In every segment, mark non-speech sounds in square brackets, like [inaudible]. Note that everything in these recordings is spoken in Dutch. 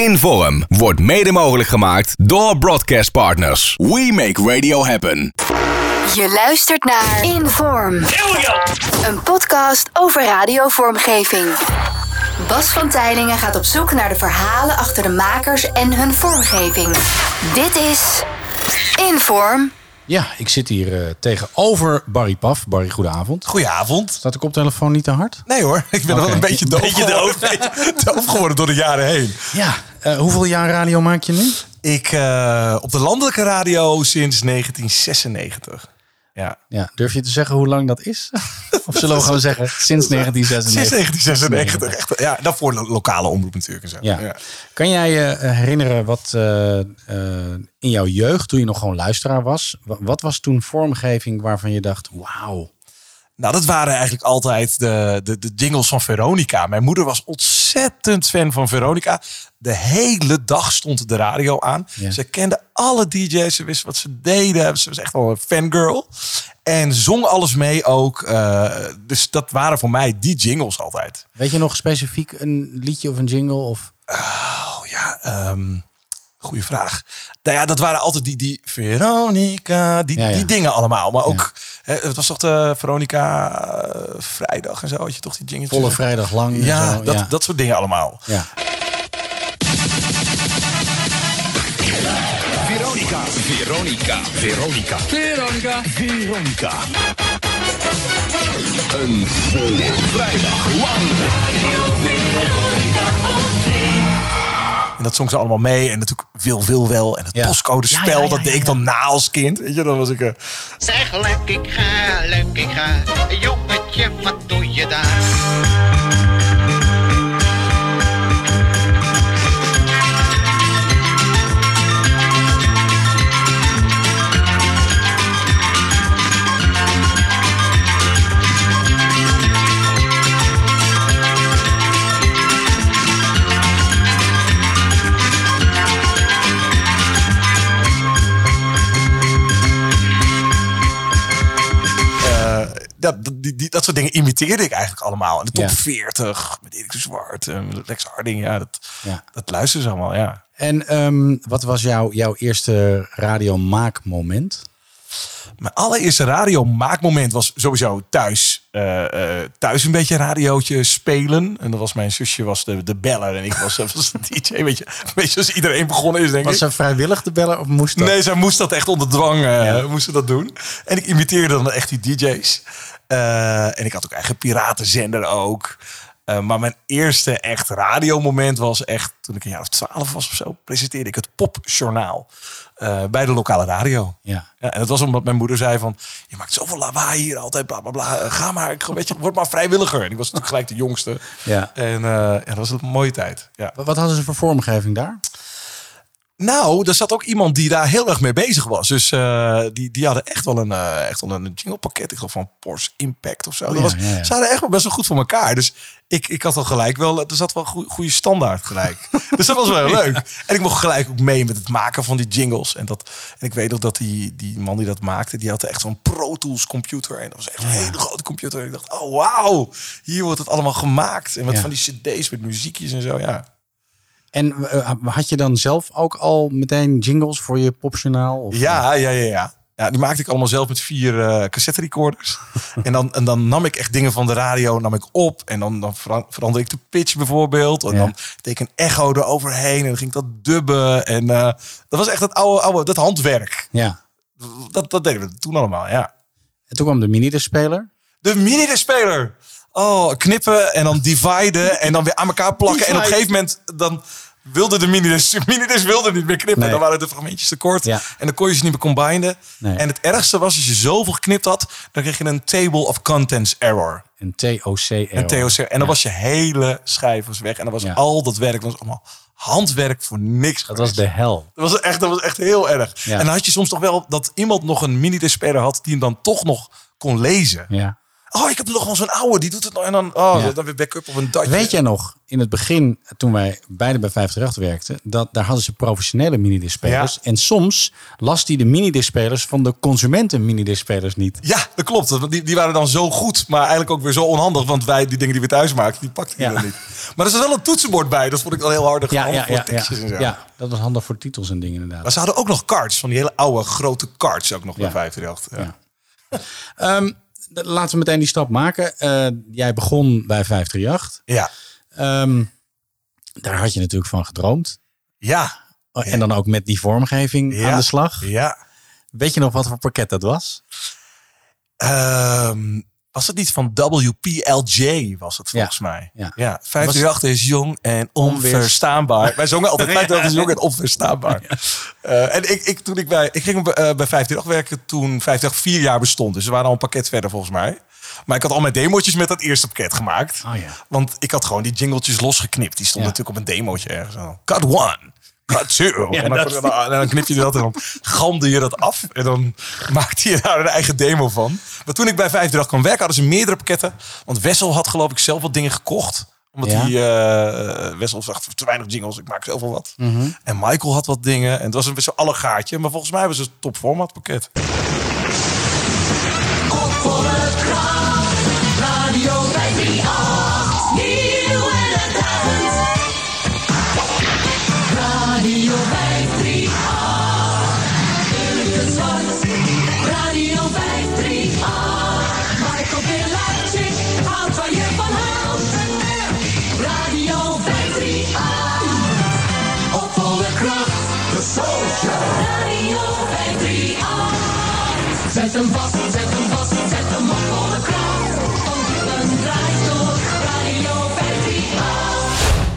Inform wordt mede mogelijk gemaakt door Broadcast Partners. We make radio happen. Je luistert naar Inform. Een podcast over radiovormgeving. Bas van Tijlingen gaat op zoek naar de verhalen achter de makers en hun vormgeving. Dit is Inform. Ja, ik zit hier eh, tegenover Barry Paf. Barry, goedenavond. Goedenavond. Staat de koptelefoon niet te hard? Nee hoor, ik ben wel een beetje doof, Beetje geworden. Beetje doof geworden door de jaren heen. Ja. Eh, hoeveel jaar radio maak je nu? Ik eh, op de landelijke radio sinds 1996. Ja. Ja, durf je te zeggen hoe lang dat is? [laughs] of zullen we gewoon zeggen sinds 1996? Sinds 1996. Echt, ja, daarvoor de lokale omroep natuurlijk. Zo. Ja. Kan jij je eh, herinneren wat eh, eh, in jouw jeugd, toen je nog gewoon luisteraar was, wa- wat was toen vormgeving waarvan je dacht, wauw. Nou, dat waren eigenlijk altijd de, de, de jingles van Veronica. Mijn moeder was ontzettend fan van Veronica. De hele dag stond de radio aan. Ja. Ze kende alle DJ's. Ze wist wat ze deden. Ze was echt wel een fangirl. En zong alles mee ook. Eh, dus dat waren voor mij die jingles altijd. Weet je nog specifiek een liedje of een jingle? Of... Oh ja, ehm goede vraag. Nou ja, dat waren altijd die, die Veronica, die, Ja, ja. die dingen allemaal. Maar ook, hè, het was toch de Veronica eh, vrijdag en zo. Had je toch die jingetjes? Volle vrijdag lang. en Ja, zo, dat, ja. dat soort dingen allemaal. ja. Veronica, Veronica, Veronica, Veronica, Veronica. Een volle vrijdag lang. En dat zong ze allemaal mee. En natuurlijk Wil Wil Wel. En het Ja. postcodespel, Ja, ja, ja, dat deed ja, ik dan na als kind. Weet je, dan was ik... eh, Zeg leuk ik ga, leuk ik ga. Jongetje, wat doe je daar? Dat, die, die, dat soort dingen imiteerde ik eigenlijk allemaal. En de top Ja. 40 met Erik de Zwart en Lex Harding. Ja, dat, Ja. dat luisteren ze allemaal, ja. En ehm, wat was jouw, jouw eerste radiomaakmoment? Mijn allereerste radiomaakmoment was sowieso thuis. eh, eh, thuis een beetje radiootje spelen. En dat was mijn zusje was de, de beller en ik was, [laughs] was de DJ. Weet je, een beetje zoals iedereen begonnen is, denk Was ik. ze vrijwillig te bellen of moest dat? Nee, zij moest dat echt onder dwang eh, moest ze dat doen. En ik imiteerde dan echt die DJ's. En ik had ook eigen piratenzender ook. Eh, maar mijn eerste echt radiomoment was echt toen ik een jaar of twaalf was of zo. Presenteerde ik het popjournaal eh, bij de lokale radio. Ja. Ja, en dat was omdat mijn moeder zei van... Je maakt zoveel lawaai hier altijd, bla bla bla. Eh, Ga maar, ik- weet je, word maar vrijwilliger. En ik was natuurlijk gelijk de jongste. Ja. En ja, dat was een mooie tijd. Ja. Wat hadden ze voor vormgeving daar? Nou, er zat ook iemand die daar heel erg mee bezig was. Dus eh, die, die hadden echt wel een, eh, echt wel een jinglepakket. Ik geloof van Porsche Impact of zo. Oh ja, was, ja, ja. Ze hadden echt wel best wel goed voor elkaar. Dus ik, ik had al gelijk wel... Er zat wel een goede standaard gelijk. [laughs] dus dat was wel heel leuk. En ik mocht gelijk ook mee met het maken van die jingles. En, dat, en ik weet nog dat die, die man die dat maakte... die had echt zo'n Pro Tools computer. En dat was echt een hele grote computer. En ik dacht, oh wauw, hier wordt het allemaal gemaakt. En wat van die cd's met muziekjes en zo, ja. En eh, had je dan zelf ook al meteen jingles voor je popjournaal? Of, Ja, ja, ja, ja. Ja, die maakte ik allemaal zelf met vier eh cassette recorders. [laughs] en, dan, en dan nam ik echt dingen van de radio nam ik op. En dan, dan vera- veranderde ik de pitch bijvoorbeeld. En Ja. dan deed ik een echo eroverheen. En dan ging ik dat dubben. En eh, dat was echt het oude, oude dat handwerk. ja. Dat, dat deden we toen allemaal, ja. En toen kwam de mini-speler. De mini-speler. Oh, knippen en dan dividen en dan weer aan elkaar plakken. En op een gegeven moment dan wilde de minidisc, [laughs] minidisc wilde niet meer knippen. Nee. Dan waren de fragmentjes te kort. Ja. En dan kon je ze niet meer combinen. Nee. En het ergste was, als je zoveel geknipt had, dan kreeg je een table of contents error. Een TOC. Een TOC. En dan was je hele schijf was weg. En dan was Ja. al dat werk, dat was allemaal handwerk voor niks. Dat was de hel. Dat was echt, dat was echt heel erg. Ja. En dan had je soms toch wel dat iemand nog een minidisc speler had die hem dan toch nog kon lezen. Ja. Oh, ik heb nog wel zo'n oude, die doet het nog. En dan, oh, Ja. dan weer backup op een datje. Weet jij nog, in het begin, toen wij beide bij 538 werkten, dat daar hadden ze professionele minidisc-spelers. Ja. En soms las die de minidisc-spelers van de consumenten minidisc-spelers niet. Ja, dat klopt. Want Die, die waren dan zo goed, maar eigenlijk ook weer zo onhandig. Want wij, die dingen die we thuis maakten, die pakten die Ja. dan niet. Maar er zat wel een toetsenbord bij. Dat vond ik wel heel hardig. Ja, ja, ja, ja, dat was handig voor titels en dingen inderdaad. Maar ze hadden ook nog cards, van die hele oude grote cards ook nog bij 538. Ja. Ja. Laten we meteen die stap maken. Eh, jij begon bij 538. Ja. Ehm, daar had je natuurlijk van gedroomd. Ja. Oh, En dan ook met die vormgeving Ja. aan de slag. Ja. Weet je nog wat voor pakket dat was? Ehm, was het niet van WPLJ, was het volgens mij. ja. Ja, 538 [laughs] is jong en onverstaanbaar. Wij zongen altijd 538 is jong en onverstaanbaar. Eh, en ik, ik, toen ik, bij, ik ging eh, bij 538 werken toen 538 vier jaar bestond. Dus we waren al een pakket verder volgens mij. Maar ik had al mijn demootjes met dat eerste pakket gemaakt. Oh ja. Want ik had gewoon die jingletjes losgeknipt. Die stonden natuurlijk op een demootje ergens. Cut one. Ja, en, dan, dat- dan- en dan knip je dat en dan gamde je dat af. En dan [laughs] maakte je daar een eigen demo van. Maar toen ik bij 538 kwam werken, hadden ze meerdere pakketten. Want Wessel had geloof ik zelf wat dingen gekocht. Omdat Ja. hij, eh Wessel zag te weinig jingles, ik maak zelf wel wat. Mhm. En Michael had wat dingen. En het was een beetje alle gaatje. Maar volgens mij was het een top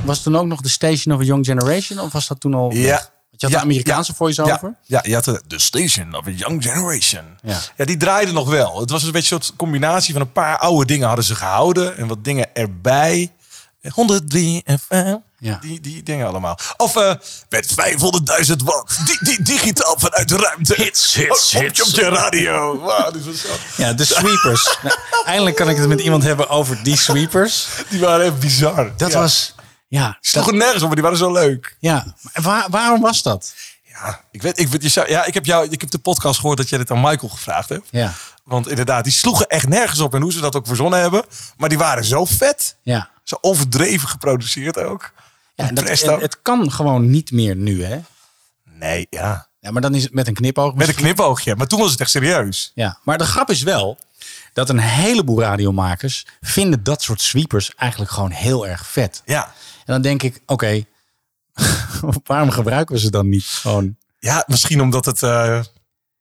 Was het toen ook nog de Station of a Young Generation? Of was dat toen al? Ja. Want je had Ja, de Amerikaanse ja, voice-over. Ja, ja, je had de, de Station of a Young Generation. Ja. ja, die draaide nog wel. Het was een beetje een soort combinatie van een paar oude dingen hadden ze gehouden. En wat dingen erbij. 103 FM. Ja. Die, die dingen allemaal. Of eh met 500.000 watt. Di di digitaal vanuit de ruimte. Hits, hits, op, hits. op je radio. Wow, die, was zo- Ja, de sweepers. [laughs] Nou, eindelijk kan ik het met iemand hebben over die sweepers. die waren echt bizar. Dat Ja. was, ja, Die sloegen nergens op, maar die waren zo leuk. ja. Maar waar- waarom was dat? Ja, ik weet, ik, weet, je zou, ja, ik heb jou, ik heb de podcast gehoord dat jij dit aan Michael gevraagd hebt. Ja, Want inderdaad, die sloegen echt nergens op en hoe ze dat ook verzonnen hebben. Maar die waren zo vet. ja. Zo overdreven geproduceerd ook. ja en dat, en het kan gewoon niet meer nu, hè? Nee, ja. Ja, maar dan is het met een knipoog. Met een knipoogje. Maar toen was het echt serieus. Ja, maar de grap is wel dat een heleboel radiomakers vinden dat soort sweepers eigenlijk gewoon heel erg vet. Ja. En dan denk ik, oké, [laughs] waarom gebruiken we ze dan niet gewoon? Ja, misschien omdat het...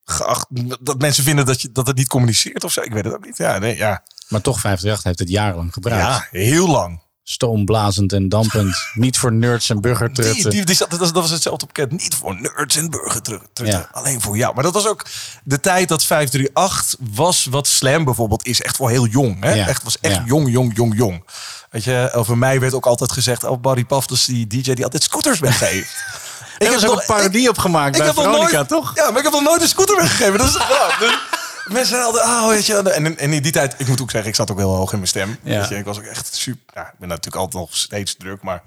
geacht, dat mensen vinden dat, je, dat het niet communiceert of zo. Ik weet het ook niet. Ja, nee, ja. Maar toch, 538 heeft het jarenlang gebruikt. ja heel lang. Stoomblazend en dampend. [laughs] niet voor nerds en burgertrutten. die, die, dat, was- dat was hetzelfde pakket. Niet voor nerds en burgertrutten. Ja. Alleen voor jou. Maar dat was ook de tijd dat 538 was wat Slam bijvoorbeeld is. Echt voor heel jong. Hè? Ja. Echt, was echt Ja. jong, jong, jong, jong. Weet je, over mij werd ook altijd gezegd... Oh, Barry Paf, dus die DJ die altijd scooters weggeeft. [laughs] Ik heb er ook nog- een parodie op gemaakt bij Veronica, nooit, toch? Ja, maar ik heb nog nooit een scooter weggegeven. Dat is. [laughs] Dus mensen hadden, oh, weet je. En, en in die tijd, ik moet ook zeggen, ik zat ook heel hoog in mijn stem. Ja. Weet je, ik was ook echt super. Nou, ik ben natuurlijk altijd nog steeds druk, maar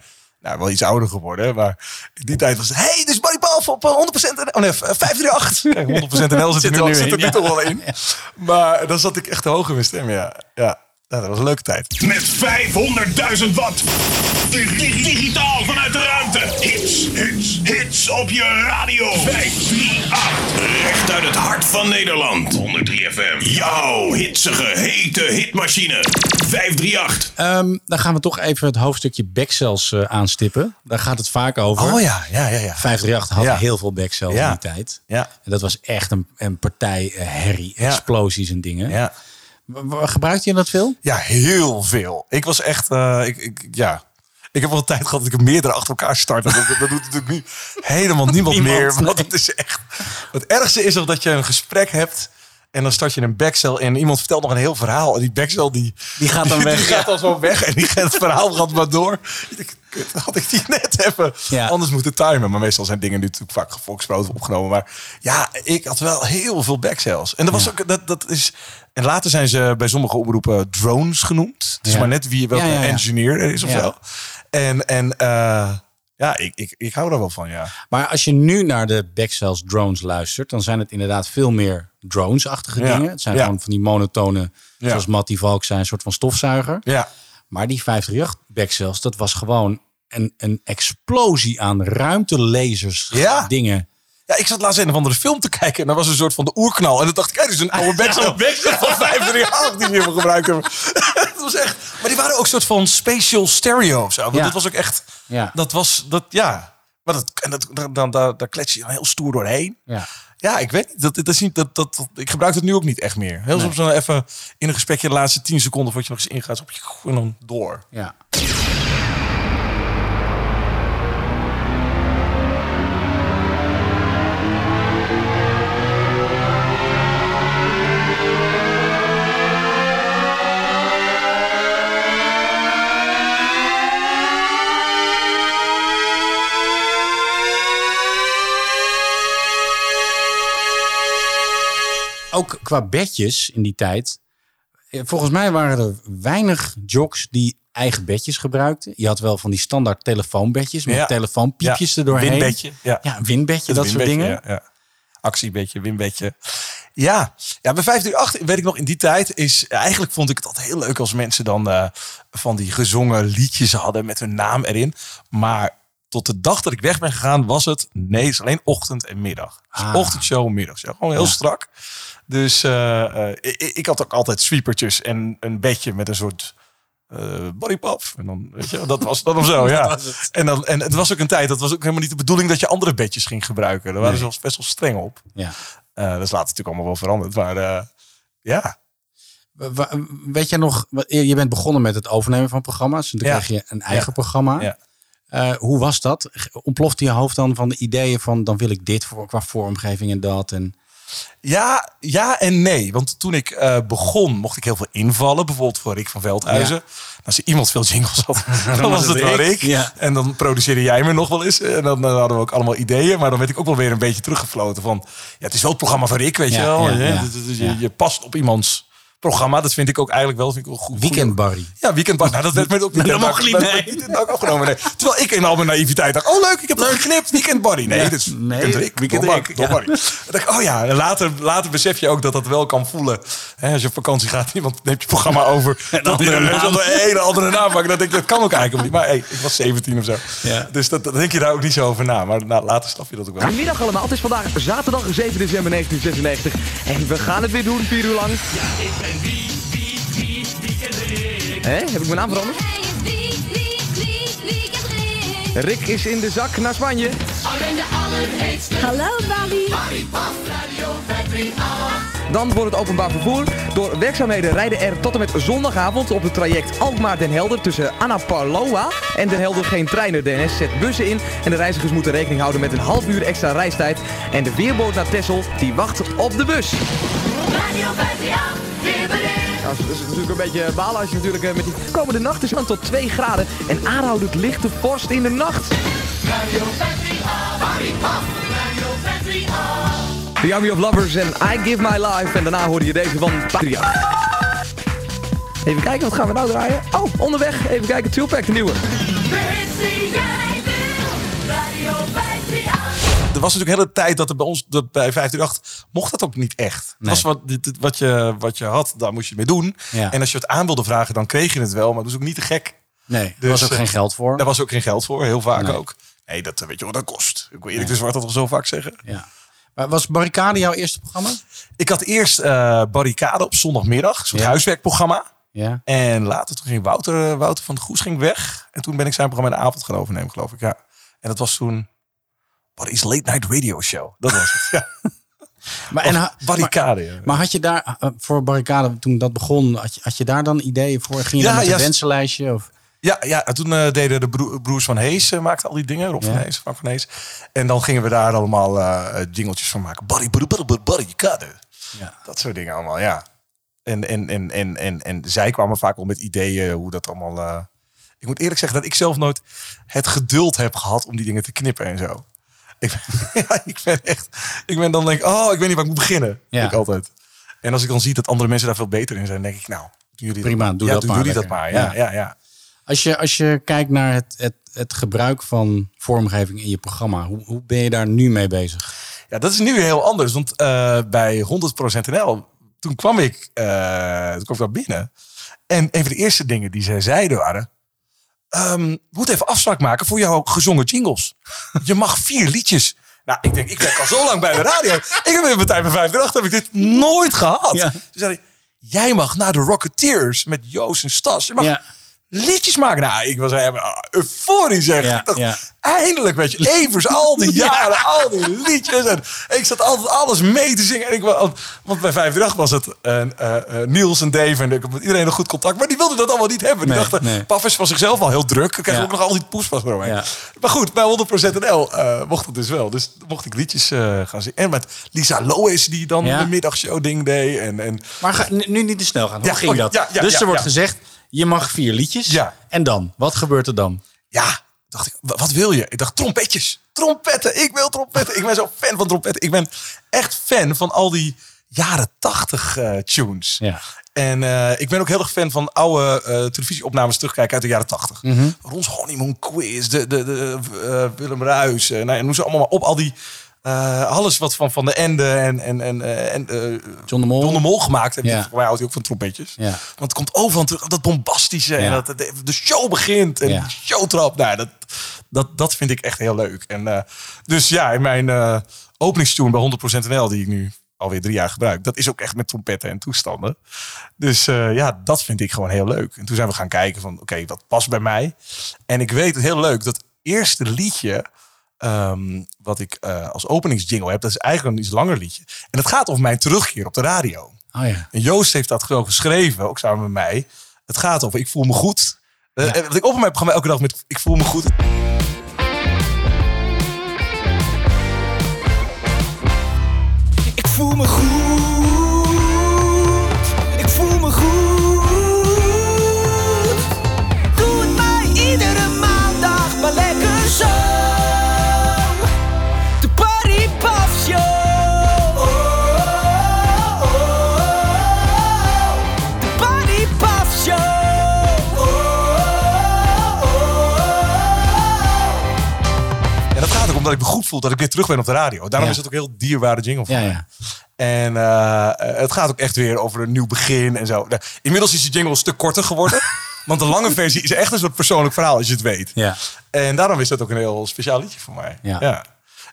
nou, wel iets ouder geworden. Maar in die tijd was het, hey, is Barry Balf op eh, 100% NL. Oh nee, 538. Kijk, 100% NL zit, Zit er nu, nu zit in, er nu ja. toch wel in. Maar dan zat ik echt hoog in mijn stem, ja. Ja, Nou, dat was een leuke tijd. Met 500.000 watt. Dig- dig- Digitaal vanuit de ruimte. Hits, hits, hits op je radio. 538. Recht uit het hart van Nederland. 103 FM. Jouw hitsige, hete hitmachine. 538. Ehm, dan gaan we toch even het hoofdstukje backcells eh, aanstippen. Daar gaat het vaak over. Oh ja, ja, ja, ja. 538 had Ja. heel veel backcells Ja. in die tijd. Ja. En dat was echt een, een partij eh, herrie, Ja. explosies en dingen. Ja. Gebruikte je dat veel? Ja, heel veel. Ik was echt, eh, ik, ik, ja. Ik heb wel een tijd gehad dat ik er meerdere achter elkaar startte. Dat, dat doet natuurlijk nu helemaal niemand, Niemand, meer. Want nee. het is echt. Het ergste is nog dat je een gesprek hebt. En dan start je een backcel en iemand vertelt nog een heel verhaal. En die backcel die, Die gaat dan weg, Die gaat dan zo weg en die gaat, het verhaal gaat maar door. Ik kut, [laughs] had ik die net even Ja. anders moeten timen. Maar meestal zijn dingen nu natuurlijk vaak opgenomen. Maar ja, ik had wel heel veel backcells. En dat was ook, dat, dat is... En later zijn ze bij sommige omroepen drones genoemd. Het is Ja. maar net wie welke engineer er is of zo. En, en eh, ja, ik, ik, ik hou daar wel van, ja. Maar als je nu naar de Backcells drones luistert, dan zijn het inderdaad veel meer drones-achtige dingen. Het zijn gewoon van die monotone, zoals Matty Valk zijn, een soort van stofzuiger. Ja, Maar die 538 Backcells, dat was gewoon een, een explosie aan ruimtelasers, Ja. dingen. Ja, ik zat laatst een of andere film te kijken en dat was een soort van de oerknal. En dan dacht ik, kijk, dit is een oude backcell [laughs] van 538 die we hier gebruikt [laughs] hebben. Was echt, maar die waren ook een soort van spatial stereo of zo. Want Ja. dat was ook echt, Ja. dat was, dat, ja. Maar dat, en dat, dan, dan, daar, daar klets je heel stoer doorheen. Ja. Ja, ik weet niet. Dat, dat is niet dat, dat, dat- ik gebruik het nu ook niet echt meer. Heel soms dan even in een gesprekje de laatste 10 seconden voordat je nog eens ingaat. Op je, en dan door. Ja. Ook qua bedjes in die tijd. eh, Volgens mij waren er weinig jocks die eigen bedjes gebruikten. Je had wel van die standaard telefoonbedjes met Ja. telefoonpiepjes Ja, erdoorheen. windbedje, ja. ja, een windbedje, dat soort Winbedje, dingen. Ja, ja. Actiebedje, winbedje. Ja, ja, bij 538 weet ik nog in die tijd is eigenlijk vond ik het altijd heel leuk als mensen dan eh, van die gezongen liedjes hadden met hun naam erin. Maar tot de dag dat ik weg ben gegaan was het nee, het is alleen ochtend en middag. Dus Ah. ochtendshow, middagshow, gewoon heel strak. Dus eh, eh, ik, ik had ook altijd sweepertjes en een bedje met een soort eh bodypop. En dan, weet je, dat was dat of zo, [laughs] ja. En, dan, en het was ook een tijd, dat was ook helemaal niet de bedoeling dat je andere bedjes ging gebruiken. Daar waren ze best wel streng op. Ja. Dat is later natuurlijk allemaal wel veranderd. Maar ja. Weet jij nog, je bent begonnen met het overnemen van programma's. En toen Ja. kreeg je een eigen Ja. programma. Ja. Hoe was dat? Ontplofte je hoofd dan van de ideeën van dan wil ik dit voor, qua vormgeving en dat? En, Ja, ja en nee. Want toen ik eh, begon, mocht ik heel veel invallen. Bijvoorbeeld voor Rick van Veldhuizen. Als er iemand veel jingles had, [laughs] dan, was het wel ik. Ja. En dan produceerde jij me nog wel eens. En dan, dan hadden we ook allemaal ideeën. Maar dan werd ik ook wel weer een beetje teruggefloten van... Ja, het is wel het programma van Rick, weet Ja, je wel. ja. Dus- dus je, je past op iemands programma. Dat vind ik ook eigenlijk wel, vind ik wel goed. Weekend Barry. Ja, weekendbar. Nou, dat werd met ook niet. Dat mocht niet, dat nee. werd niet ook opgenomen. Nee. Terwijl ik in al mijn naïviteit dacht, oh leuk, ik heb het geknipt. Weekend Barry. Nee, Ja. dat is Nee, Weekend Rick. Weekend Rick, ja. Barry. Dacht oh ja, en later, later besef je ook dat dat wel kan voelen. Hè, als je op vakantie gaat, iemand neemt je programma over. En dan een hele andere naam maken. Dan denk je, dat kan ook eigenlijk niet. Maar hey, ik was 17 of zo. Ja. Dus dat, dat denk je daar ook niet zo over na. Maar nou, later snap je dat ook wel. Goedemiddag allemaal, het is vandaag zaterdag 7 december 1996 en we gaan het weer doen, 4 uur lang. Hé, heb ik mijn naam veranderd? Rick is in de zak naar Spanje. Hallo Barry. Dan wordt het openbaar vervoer. Door werkzaamheden rijden er tot en met zondagavond op het traject Alkmaar-Den Helder tussen Annapurloa en Den Helder geen treinen. De NS zet bussen in en de reizigers moeten rekening houden met een half uur extra reistijd. En de weerboot naar Texel die wacht op de bus. Dat is natuurlijk een beetje balen als je natuurlijk eh, met die komende nacht is dan tot 2 graden en aanhoudend lichte vorst in de nacht. The Army of Lovers en I Give My Life. En daarna hoorde je deze van Patria. Even kijken, wat gaan we nou draaien? Oh, onderweg. Even kijken, Tupac, de nieuwe. Was natuurlijk hele tijd dat er bij ons dat bij 538 mocht dat ook niet echt. Nee. was wat, wat, je, wat je had, daar moest je mee doen. Ja. En als je het aan wilde vragen, dan kreeg je het wel. Maar dat was ook niet te gek. nee, er Dus, was ook eh, geen geld voor. Daar was ook geen geld voor, heel vaak Nee. ook. Nee, dat eh, weet je wat dat kost. Ik wil eerlijk de zwart dat al zo vaak zeggen. Ja. Maar was Barricade jouw eerste programma? Ik had eerst eh Barricade op zondagmiddag, Ja. huiswerkprogramma. Ja. En later toen ging Wouter, eh, Wouter van de Goes ging weg. En toen ben ik zijn programma in de avond gaan overnemen, geloof ik. Ja. En dat was toen Barry's Late Night Radio Show. Dat was het. [laughs] Ja. Maar, en, ha- Barricade. maar, maar had je daar eh, voor Barricade, toen dat begon, had je, had je daar dan ideeën voor? Ging je Ja, met ja, een wensenlijstje? Of? Ja, ja en toen eh, deden de bro- broers van Hees, eh, maakten al die dingen. Rob Ja. van Hees, Frank van Hees. En dan gingen we daar allemaal eh eh, jingeltjes van maken. Barry, barry, barricade. Ja. Dat soort dingen allemaal, ja. En, en, en, en, en, en zij kwamen vaak al met ideeën hoe dat allemaal... eh, ik moet eerlijk zeggen dat ik zelf nooit het geduld heb gehad om die dingen te knippen en zo. Ik ben, [laughs] ja, ik ben echt, ik ben dan denk ik, oh, ik weet niet waar ik moet beginnen. Ja. Ik altijd. En als ik dan zie dat andere mensen daar veel beter in zijn, denk ik, nou, doen jullie Prima, dat, doe ja, dat maar jullie dat maar. Ja, Ja. ja. Als je, als je kijkt naar het, het, het gebruik van vormgeving in je programma, hoe, hoe ben je daar nu mee bezig? Ja, dat is nu heel anders. Want eh, bij 100% NL, toen kwam ik, toen kwam ik daar binnen. En een van de eerste dingen die zij zeiden waren... ehm, we moeten even afspraak maken voor jouw gezongen jingles. Je mag vier liedjes. Nou, ik denk, ik werk al zo lang bij de radio. Ik heb in mijn tijd bij 538 heb ik dit nooit gehad. Ja. Toen zei hij, jij mag naar de Rocketeers met Joost en Stas. Je mag. Liedjes maken. Nou, ik was helemaal euforisch zeg. Ja, Ik dacht, ja. Eindelijk, weet je, Evers, al die [laughs] jaren, al die liedjes. En ik zat altijd alles mee te zingen. En ik, want bij 538 was het eh, eh, eh, Niels en Dave. En ik heb met iedereen een goed contact. Maar die wilden dat allemaal niet hebben. Die Nee, dachten, nee. Paf is van zichzelf al heel druk. Dan Ja. ook nog al die poespas eromheen. Maar goed, bij 100% NL eh, mocht het dus wel. Dus mocht ik liedjes eh, gaan zingen. En met Lisa Lois, die dan de middagshow ding deed. En, en Maar ga, nu niet te snel gaan. Hoe ging oh, dat? dus er wordt gezegd, je mag vier liedjes. Ja. En dan? Wat gebeurt er dan? Ja, dacht ik, wa- wat wil je? Ik dacht, trompetjes. Trompetten, ik wil trompetten. Ik ben zo fan van trompetten. Ik ben echt fan van al die jaren tachtig eh, tunes. Ja. En eh, ik ben ook heel erg fan van oude eh, televisieopnames terugkijken uit de jaren tachtig. Mhm. Rons Honeymoon Quiz, de, de, de, Willem Ruis. eh, nou, noem ze allemaal maar op. Al die, eh, alles wat van, van de Ende en, en, en, eh, en eh, John de Mol? John de Mol gemaakt heeft. Ja. Voor mij houdt hij ook van trompetjes. Ja. Want het komt overal terug. Dat bombastische. En dat de, de show begint. En de showtrap. Nou, dat, dat, dat vind ik echt heel leuk. En, dus ja, in mijn openingstune bij 100% NL, die ik nu alweer drie jaar gebruik. Dat is ook echt met trompetten en toestanden. Dus ja, dat vind ik gewoon heel leuk. En toen zijn we gaan kijken van, oké, wat past bij mij? En ik weet het heel leuk, dat eerste liedje... ehm, wat ik eh, als openingsjingle heb, dat is eigenlijk een iets langer liedje. En het gaat over mijn terugkeer op de radio. Oh ja. En Joost heeft dat gewoon geschreven, ook samen met mij. Het gaat over ik voel me goed. Eh, Ja. Wat ik op mijn programma elke dag met ik voel me goed. Ik voel me goed. Omdat ik me goed voel dat ik weer terug ben op de radio. Daarom is het ook een heel dierbare jingle voor mij. ja. En eh, het gaat ook echt weer over een nieuw begin en zo. Inmiddels is die jingle een stuk korter geworden. [laughs] want de lange versie is echt een soort persoonlijk verhaal, als je het weet. Ja. En daarom is dat ook een heel speciaal liedje voor mij. Ja.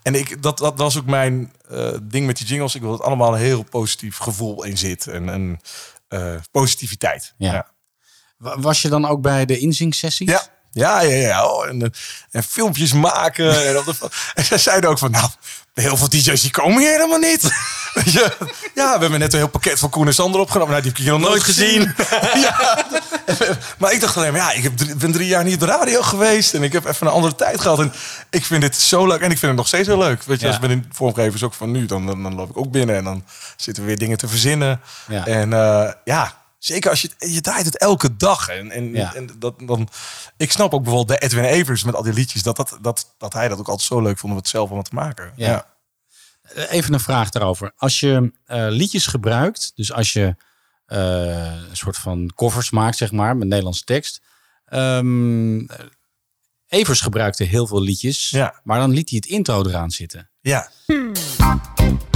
En ik, dat, dat was ook mijn eh, ding met die jingles. Ik wil dat allemaal een heel positief gevoel in zit. En, en eh, positiviteit. Ja. ja. Wa- Was je dan ook bij de inzingsessies? Ja, ja, ja. ja. Oh, en, eh, en filmpjes maken. en, op de, en zij zeiden ook van, nou, heel veel DJ's die komen hier helemaal niet. [laughs] Je? Ja, we hebben net een heel pakket van Koen en Sander opgenomen. Nou, die heb ik hier nog nooit gezien. [laughs] ja. [laughs] Maar ik dacht alleen, maar ja, ik heb drie- ben drie jaar niet op de radio geweest. En ik heb even een andere tijd gehad. En ik vind dit zo leuk. En ik vind het nog steeds heel leuk. Weet je, Ja. als ik ben in vormgevers ook van nu, dan, dan, dan loop ik ook binnen. En dan zitten we weer dingen te verzinnen. Ja. En eh, ja, zeker als je, je draait het elke dag. En, en, Ja. en dat, dan, ik snap ook bijvoorbeeld bij Edwin Evers met al die liedjes, dat, dat, dat, dat hij dat ook altijd zo leuk vond om het zelf allemaal te maken. Ja. Ja. Eh, Even een vraag daarover. Als je eh, liedjes gebruikt, dus als je eh, een soort van covers maakt, zeg maar, met Nederlandse tekst. Ehm, Evers gebruikte heel veel liedjes, Ja. maar dan liet hij het intro eraan zitten. ja. Evers,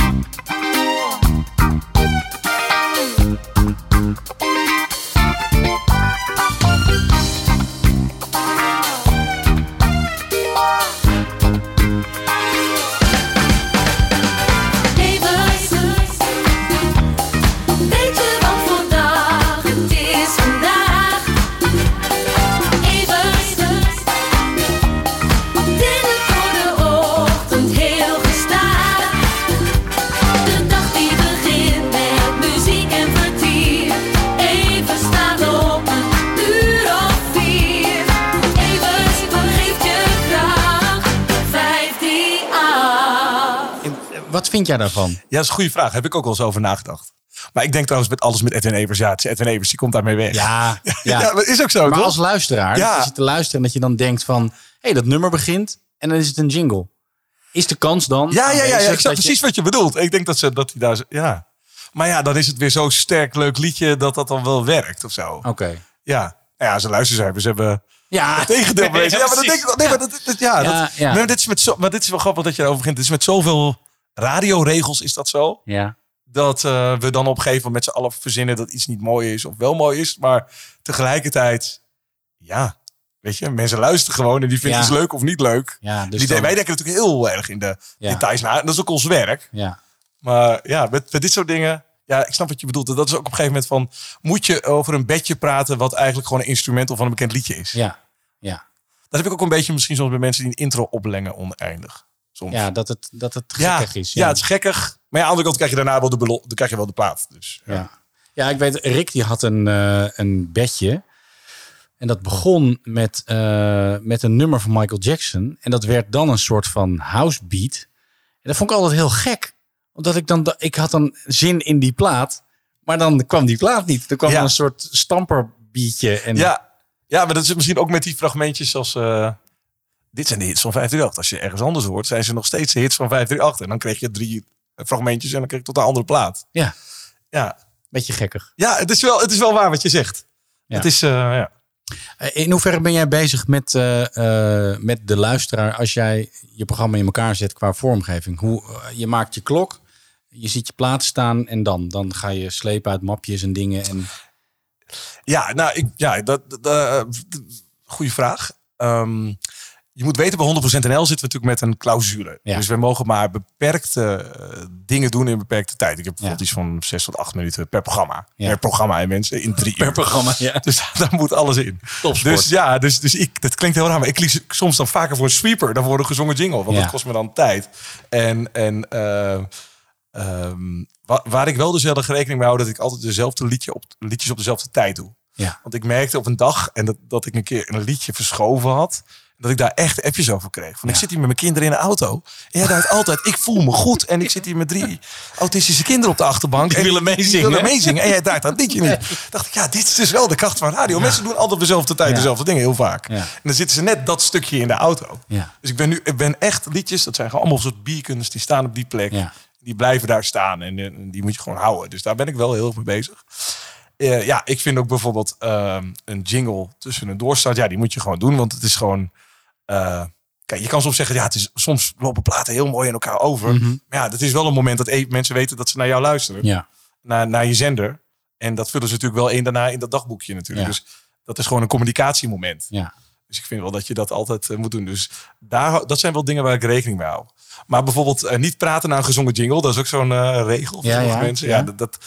Mm-hmm. Vind jij daarvan? Ja, dat is een goede vraag. Heb ik ook wel eens over nagedacht. Maar ik denk trouwens met alles met Edwin Evers. Ja, het is Edwin Evers, die komt daarmee weg. Ja, [laughs] ja. Ja, maar is ook zo, Maar toch? als luisteraar, Ja. als je te luisteren en dat je dan denkt van... hé, hey, dat nummer begint en dan is het een jingle. Is de kans dan Ja, ja, ja, ja ik snap dat je- precies wat je bedoelt. Ik denk dat ze dat hij daar. Ja. Maar ja, dan is het weer zo'n sterk leuk liedje dat dat dan wel werkt of zo. Oké. Ja. Ja, ze luistercijfers hebben Ja, het tegendeel [laughs] bewezen. Ja, maar dat denk ik. Nee, maar dat, dat- ja, Ja, dat, ja. Maar dit is met zo, maar dit is wel grappig dat je erover begint. Dit is met zoveel radioregels is dat zo. Ja. Dat eh, we dan op een gegeven moment met z'n allen verzinnen dat iets niet mooi is of wel mooi is. Maar tegelijkertijd, ja, weet je, mensen luisteren gewoon en die vinden Ja. iets leuk of niet leuk. Ja, dus Die- dan- wij denken natuurlijk heel erg in de Ja. details na. En dat is ook ons werk. Ja. Maar ja, met, met dit soort dingen. Ja, ik snap wat je bedoelt. Dat is ook op een gegeven moment van. Moet je over een bedje praten. wat eigenlijk gewoon een instrumental van een bekend liedje is? Ja. Ja. Dat heb ik ook een beetje misschien soms bij mensen die een intro oplengen oneindig. Soms. Ja, dat het, dat het ja, gekkig is. Ja. het is gekkig. Maar ja, aan de andere kant krijg je daarna wel de, belo- dan krijg je wel de plaat. Dus, ja. Ja. ja, ik weet, Rick die had een, eh, een bedje. En dat begon met, eh, met een nummer van Michael Jackson. En dat werd dan een soort van house beat. En dat vond ik altijd heel gek. Omdat ik dan, ik had dan zin in die plaat. Maar dan kwam die plaat niet. Er kwam Ja. dan een soort stamperbeatje. En Ja. ja, maar dat is misschien ook met die fragmentjes als... eh, dit zijn de hits van 538. Als je ergens anders hoort, zijn ze nog steeds de hits van 538. En dan kreeg je drie fragmentjes en dan kreeg je tot een andere plaat. ja, Ja, beetje gekkig. ja het, is wel, het is wel waar wat je zegt. Ja. Het is, eh, ja. Eh, In hoeverre ben jij bezig met, eh, met de luisteraar als jij je programma in elkaar zet qua vormgeving? Hoe, je maakt je klok, je ziet je plaat staan en dan, dan ga je slepen uit mapjes en dingen. En, Ja, nou, ik, ja, dat, dat, goede vraag. Ehm, je moet weten, bij 100% NL zitten we natuurlijk met een clausule. Ja. Dus we mogen maar beperkte eh, dingen doen in beperkte tijd. Ik heb bijvoorbeeld Ja. iets van 6 tot 8 minuten per programma. Ja. Per programma en mensen in drie [laughs] uur. programma, ja. [laughs] Dus daar moet alles in. Topsport. Dus ja, dus, dus ik, dat klinkt heel raar, maar ik kies soms dan vaker voor een sweeper dan voor een gezongen jingle. Want dat kost me dan tijd. En, en eh, ehm, wa- waar ik wel dus heel erg rekening mee hou, dat ik altijd dezelfde liedje op, liedjes op dezelfde tijd doe. Ja. Want ik merkte op een dag en dat, dat ik een keer een liedje verschoven had. Dat ik daar echt appjes over kreeg. Van ik zit hier met mijn kinderen in de auto. En jij duidt altijd, ik voel me goed. En ik zit hier met drie autistische kinderen op de achterbank. Die en willen meezingen, willen meezingen. En jij draait dat liedje niet. dacht ik, ja, dit is dus wel de kracht van radio. Mensen doen altijd op dezelfde tijd Ja. dezelfde dingen, heel vaak. En dan zitten ze net dat stukje in de auto. Dus ik ben nu, ik ben echt liedjes, dat zijn gewoon allemaal soort bierkunst. Die staan op die plek. Die blijven daar staan. En, eh, die moet je gewoon houden. Dus daar ben ik wel heel erg mee bezig. Eh, ja, ik vind ook bijvoorbeeld ehm, een jingle tussen een doorstart. Ja, die moet je gewoon doen, want het is gewoon. Eh, kijk, je kan soms zeggen, ja, het is soms lopen platen heel mooi in elkaar over. Maar ja, dat is wel een moment dat e- mensen weten dat ze naar jou luisteren, ja. naar, naar je zender. En dat vullen ze natuurlijk wel in daarna in dat dagboekje natuurlijk. Ja. Dus dat is gewoon een communicatiemoment. ja. Dus ik vind wel dat je dat altijd eh, moet doen. Dus daar, dat zijn wel dingen waar ik rekening mee hou. Maar bijvoorbeeld eh, niet praten naar een gezongen jingle. Dat is ook zo'n regel voor Ja, ja, mensen. ja. Ja, dat, dat,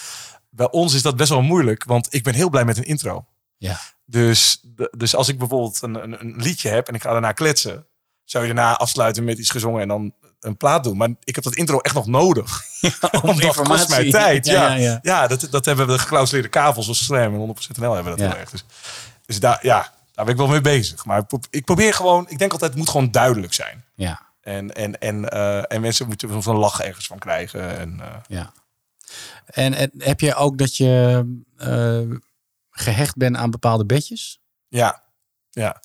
bij ons is dat best wel moeilijk. Want ik ben heel blij met een intro. Ja. Dus, dus als ik bijvoorbeeld een, een, een liedje heb en ik ga daarna kletsen. Zou je daarna afsluiten met iets gezongen en dan een plaat doen. Maar ik heb dat intro echt nog nodig. [laughs] [laughs] Omdat dat kost mij tijd. Ja, Ja, ja, ja. dat, dat hebben we de geklausuleerde kavels zoals Slam en 100% NL hebben dat Ja. heel erg. Dus, dus daar, ja, daar ben ik wel mee bezig. Maar ik pro- ik probeer gewoon, ik denk altijd, het moet gewoon duidelijk zijn. ja. En, en, en, eh, en mensen moeten soms een lach ergens van krijgen. En, eh, Ja. En, en heb je ook dat je eh, gehecht bent aan bepaalde bedjes? ja, ja.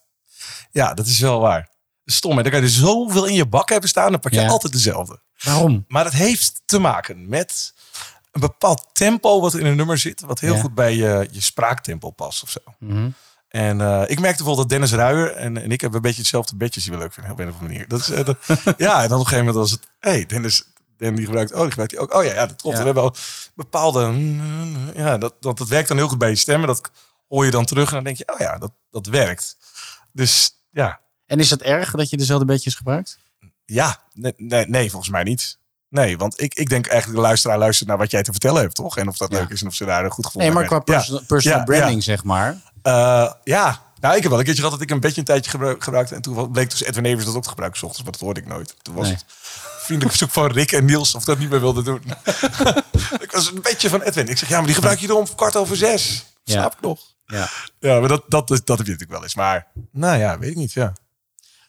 ja, dat is wel waar. Stom, hè? Dan kan je er zoveel in je bak hebben staan, dan pak je Ja. altijd dezelfde. Waarom? Maar dat heeft te maken met een bepaald tempo wat in een nummer zit, wat heel Ja. goed bij je, je spraaktempo past of zo. Mhm. En eh, ik merkte bijvoorbeeld dat Dennis Ruijer en, en ik hebben een beetje hetzelfde bedjes die we leuk vinden, op een of andere manier. Dat is, eh, dat- [laughs] ja, en dan op een gegeven moment was het, hey, Dennis, Den die gebruikt, oh, die gebruikt die ook. Oh ja, ja dat klopt. Ja. We hebben al bepaalde, ja, dat, dat, dat werkt dan heel goed bij je stemmen. Dat hoor je dan terug en dan denk je, oh ja, dat, dat werkt. Dus ja, En is het erg dat je dezelfde bedjes gebruikt? ja, nee, nee, nee, volgens mij niet. Nee, want ik, ik denk eigenlijk de luisteraar luistert naar wat jij te vertellen hebt, toch? En of dat Ja. leuk is en of ze daar een goed gevoel Nee, maar qua hebben. personal, personal Ja, branding, zeg maar. Eh, ja, nou, ik heb wel een keertje gehad dat ik een beetje een tijdje gebru- gebruikte. En toen bleek dus Edwin Evers dat ook te gebruiken, 's ochtends, maar dat hoorde ik nooit. Toen was Nee. het vriendelijk verzoek van Rick en Niels of dat niet meer wilde doen. [laughs] ik was een beetje van Edwin. Ik zeg, ja, maar die gebruik je dan om kwart over zes. Ja. Slaap ik nog. Ja. Ja, maar dat, dat, dat, dat heb je natuurlijk wel eens. Maar, nou ja, weet ik niet, ja.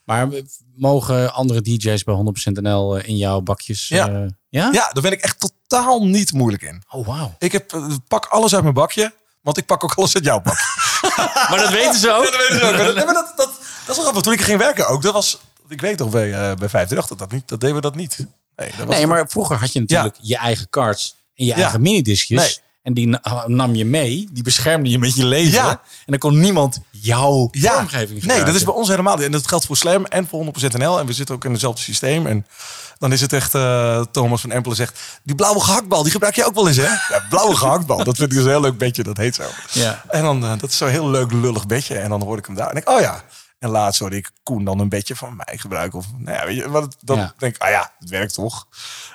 Maar mogen andere DJ's bij 100% NL eh, in jouw bakjes? Ja. eh, ja? Ja, daar ben ik echt totaal niet moeilijk in. Oh, wauw. Ik heb, eh, pak alles uit mijn bakje, want ik pak ook alles uit jouw bak. [laughs] Maar dat weten ze ook. [laughs] Ja, dat weten ze ook. Maar dat, dat, dat, dat is wel grappig. Toen ik ging werken ook, dat was, ik weet toch bij, eh bij 538 dat, dat, niet, dat deden we dat niet. Nee, dat was Nee, maar vroeger had je natuurlijk je eigen cards en je eigen minidiscjes. Nee. En die na- nam je mee, die beschermde je met je leven. Ja. En dan kon niemand jouw Ja, vormgeving nee, dat is bij ons helemaal niet. En dat geldt voor Slam en voor 100% NL. En we zitten ook in hetzelfde systeem. En dan is het echt, eh, Thomas van Empelen zegt... die blauwe gehaktbal, die gebruik je ook wel eens, hè? Ja, blauwe [laughs] gehaktbal, dat vind ik dus een heel leuk bedje. Dat heet zo. Ja. En dan, eh, dat is zo'n heel leuk lullig bedje. En dan hoor ik hem daar en denk ik, oh ja. En laatst hoorde ik Koen dan een bedje van mij gebruiken. Of, nou ja, weet je, wat, dan Ja. denk ik, ah ja, het werkt toch?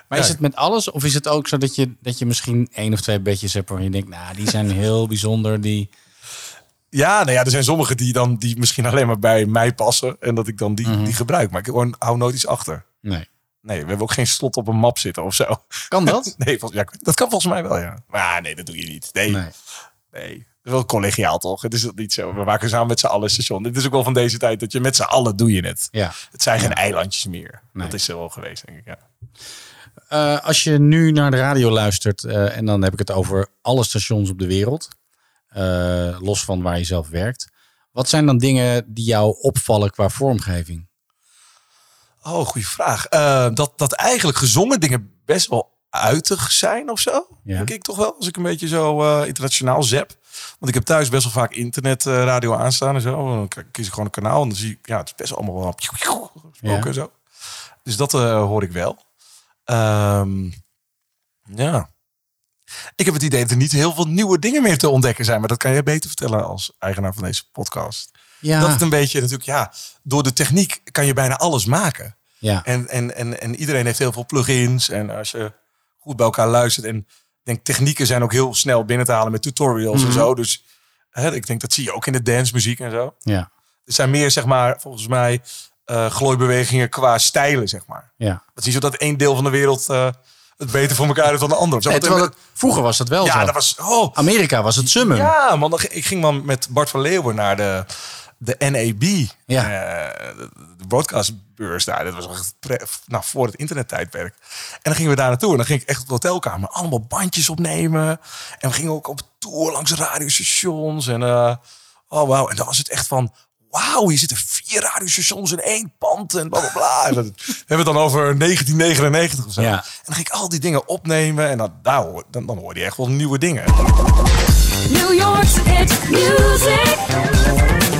Maar is het met alles? Of is het ook zo dat je, dat je misschien één of twee bedjes hebt waar je denkt, nou, die zijn heel bijzonder. Die... Ja, nou ja, er zijn sommige die dan die misschien alleen maar bij mij passen. En dat ik dan die, Mhm. die gebruik. Maar ik gewoon, hou nooit iets achter. Nee. Nee, we hebben ook geen slot op een map zitten of zo. Kan dat? [laughs] Nee, ja, dat kan volgens mij wel, ja. Maar nee, dat doe je niet. Nee, nee. Nee. Is wel collegiaal, toch? Het is niet zo. We maken samen met z'n allen station. Dit is ook wel van deze tijd dat je met z'n allen doe je het. Ja. Het zijn geen eilandjes meer. Nee. Dat is er wel geweest, denk ik. Ja. Eh, als je nu naar de radio luistert, eh, en dan heb ik het over alle stations op de wereld, eh, los van waar je zelf werkt. Wat zijn dan dingen die jou opvallen qua vormgeving? Oh, goede vraag. Dat, dat eigenlijk gezongen dingen best wel uitig zijn of zo. Ja. Denk ik toch wel. Als ik een beetje zo eh, internationaal zap. Want ik heb thuis best wel vaak internetradio aanstaan en zo. Dan k- kies ik gewoon een kanaal en dan zie ik, ja, het is best allemaal wel gesproken en zo. Dus dat eh, hoor ik wel. Ehm, ja. Ik heb het idee dat er niet heel veel nieuwe dingen meer te ontdekken zijn. Maar dat kan jij beter vertellen als eigenaar van deze podcast. Ja. Dat het een beetje natuurlijk, ja, door de techniek kan je bijna alles maken. Ja. En, en, en, en iedereen heeft heel veel plugins. En als je goed bij elkaar luistert. En ik denk, technieken zijn ook heel snel binnen te halen met tutorials en Mhm. zo. Dus hè, ik denk, dat zie je ook in de dancemuziek en zo. Ja. Er zijn meer, zeg maar, volgens mij, eh glooibewegingen qua stijlen, zeg maar. Ja. Het is niet zo dat één deel van de wereld eh, het beter voor elkaar heeft dan de ander. zo. Nee, Want- terwijl het- vroeger was dat wel ja, zo. dat was... Oh, Amerika was het summum. ja, man. Ik ging dan met Bart van Leeuwen naar de, de NAB. Ja. eh, de, broadcastbeurs daar. Dat was echt nou, voor het internettijdperk. En dan gingen we daar naartoe. En dan ging ik echt op de hotelkamer allemaal bandjes opnemen. En we gingen ook op tour langs radiostations. En uh, oh wauw. En dan was het echt van... Wauw, hier zitten vier radiostations in één pand en bla bla bla. En dat [laughs] we hebben het dan over 1999 of zo. Ja. En dan ging ik al die dingen opnemen. En dan, hoor, dan, dan hoorde je echt wel nieuwe dingen. New York's Hit Music.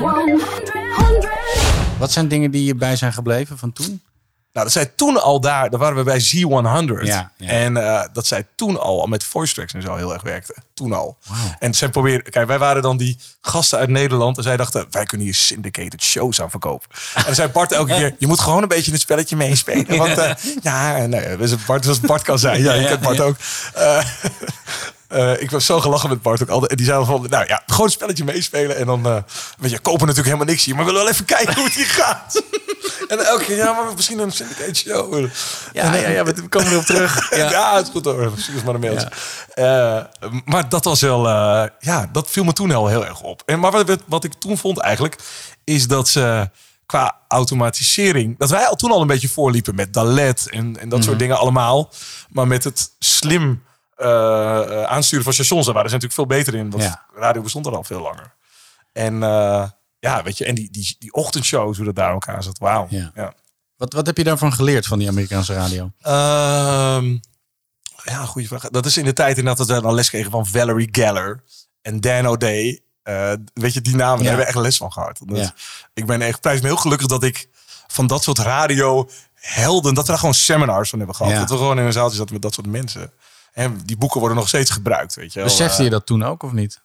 Z100. Wat zijn dingen die je bij zijn gebleven van toen? Nou, dat zij toen al daar, daar waren we bij Z100. Ja, ja. En eh, dat zij toen al met voice tracks en zo heel erg werkte. Toen al. En zij probeerden, kijk, wij waren dan die gasten uit Nederland. En zij dachten, wij kunnen hier syndicated shows aan verkopen. [laughs] En dan zei Bart elke keer, je moet gewoon een beetje het spelletje meespelen. [laughs] Want eh, ja, nee, dus Bart, zoals Bart kan zijn. Ja, je kent Bart ook. Eh, eh, ik was zo gelachen met Bart ook altijd. En die zei van, nou ja, gewoon een spelletje meespelen. En dan, eh weet je, kopen natuurlijk helemaal niks hier. Maar we willen wel even kijken hoe het hier gaat. [laughs] en elke keer, ja, maar misschien een syndicate show. Ja, ja, ja, we komen erop terug. [laughs] Ja, Ja. het is goed hoor. Ons maar een mailtje. Eh, maar dat was wel... ja, dat viel me toen al heel erg op. En, maar wat, wat ik toen vond eigenlijk... is dat ze qua automatisering... dat wij al toen al een beetje voorliepen met Dalet... en, en dat soort dingen allemaal. Maar met het slim eh, aansturen van stations... daar waren ze natuurlijk veel beter in. Want Ja. radio bestond er al veel langer. En eh, ja, weet je... en die, die, die ochtendshows, hoe dat daar ook aan zat. Wauw. Ja. ja. Wat, wat heb je daarvan geleerd van die Amerikaanse radio? Ehm, ja, goede vraag. Dat is in de tijd inderdaad dat we dan les kregen van Valerie Geller en Dan O'Day. Eh, weet je, die namen, hebben we echt les van gehad. Ik ben echt prijs me heel gelukkig dat ik van dat soort radio helden, dat we daar gewoon seminars van hebben gehad. Dat we gewoon in een zaaltje zaten met dat soort mensen. En die boeken worden nog steeds gebruikt, weet je wel. Besefte je dat toen ook of niet?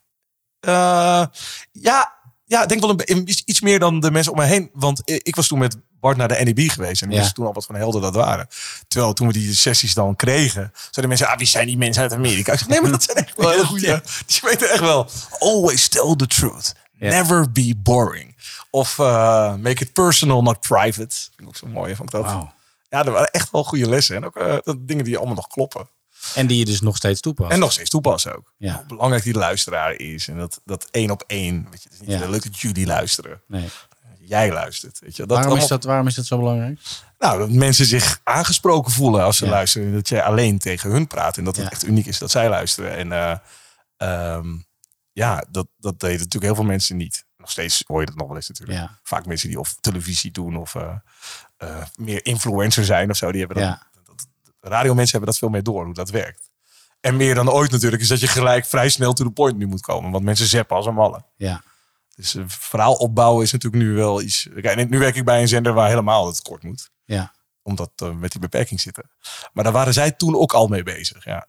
Eh, ja, ja, ik denk wel een, iets- meer dan de mensen om me heen. Want ik was toen met Bart naar de NEB geweest. En ik Ja. wist toen al wat van helden dat waren. Terwijl toen we die sessies dan kregen, zeiden mensen, ah, wie zijn die mensen uit Amerika? Ik zeg, nee, maar dat zijn echt [laughs] wel hele goede. Die weten echt wel. Always tell the truth. Ja. Never be boring. Of eh, make it personal, not private. Vind ik ook zo mooi, vond ik dat. Ja, er waren echt wel goede lessen. En ook eh, dat dingen die allemaal nog kloppen. En die je dus nog steeds toepast. En nog steeds toepassen ook. Ja. Hoe belangrijk die luisteraar is. En dat, dat één op één. Weet je, het is niet Ja. leuk dat jullie luisteren. Nee. jij luistert. Weet je? Dat waarom, is dat, waarom is dat zo belangrijk? Nou, dat mensen zich aangesproken voelen als ze Ja. luisteren. Dat jij alleen tegen hun praat. En dat het Ja. echt uniek is dat zij luisteren. En eh, ehm, ja, dat, dat deden natuurlijk heel veel mensen niet. Nog steeds hoor je dat nog wel eens natuurlijk. Ja. Vaak mensen die of televisie doen of eh, eh, meer influencer zijn of zo. Die hebben dan, Ja. Radiomensen hebben dat veel meer door, hoe dat werkt. En meer dan ooit natuurlijk is dat je gelijk vrij snel to the point nu moet komen. Want mensen zeppen als een malle. Ja. Dus eh, verhaal opbouwen is natuurlijk nu wel iets... Kijk, nu werk ik bij een zender waar helemaal het kort moet ja. omdat we met die beperking zitten. Maar daar waren zij toen ook al mee bezig. Ja,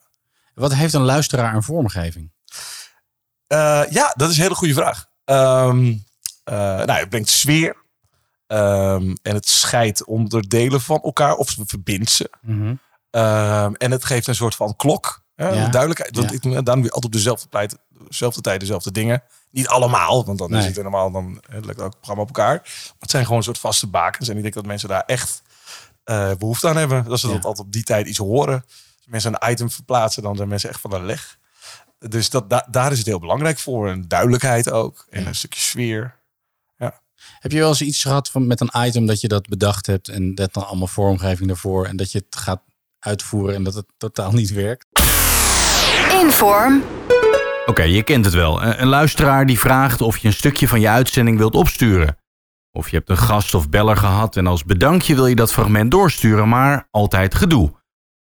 Wat heeft een luisteraar een vormgeving? Eh, ja dat is een hele goede vraag. Ehm, eh, nou, het brengt sfeer. Ehm, en het scheidt onderdelen van elkaar. Of verbindt ze. Mhm. Ehm, en het geeft een soort van klok. Hè, Ja. Duidelijkheid. Dat, ik, daarom doe je altijd op dezelfde tijd, dezelfde tijd dezelfde dingen. Niet allemaal, want dan Nee. is het helemaal dan hè, lijkt ook het programma op elkaar. Maar het zijn gewoon een soort vaste bakens. En ik denk dat mensen daar echt eh, behoefte aan hebben. Dat ze dat altijd op die tijd iets horen. Als mensen een item verplaatsen, dan zijn mensen echt van de leg. Dus dat, da- daar is het heel belangrijk voor. En duidelijkheid ook. En een stukje sfeer. Heb je wel eens iets gehad van, met een item dat je dat bedacht hebt en dat dan allemaal vormgeving ervoor en dat je het gaat uitvoeren en dat het totaal niet werkt? Inform. Oké, je kent het wel. Een een luisteraar die vraagt of je een stukje van je uitzending wilt opsturen. Of je hebt een gast of beller gehad en als bedankje wil je dat fragment doorsturen, maar altijd gedoe.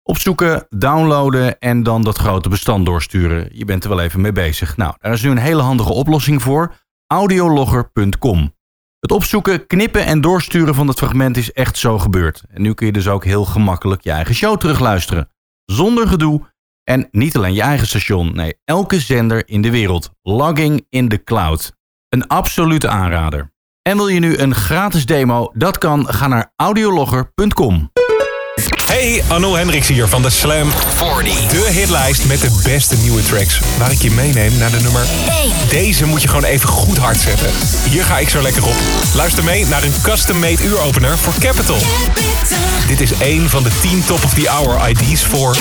Opzoeken, downloaden en dan dat grote bestand doorsturen. Je bent er wel even mee bezig. Nou, daar is nu een hele handige oplossing voor. Audiologger.com. Het opzoeken, knippen en doorsturen van het fragment is echt zo gebeurd. En nu kun je dus ook heel gemakkelijk je eigen show terugluisteren. Zonder gedoe en niet alleen je eigen station, nee, elke zender in de wereld. Logging in the cloud. Een absolute aanrader. En wil je nu een gratis demo? Dat kan. Ga naar audiologger.com. Hey, Arno Hendricks hier van de Slam 40. De hitlijst met de beste nieuwe tracks. Waar ik je meeneem naar de nummer 1. Deze moet je gewoon even goed hard zetten. Hier ga ik zo lekker op. Luister mee naar een custom-made uuropener voor Capital. Dit is één van de 10 top of the hour ID's voor...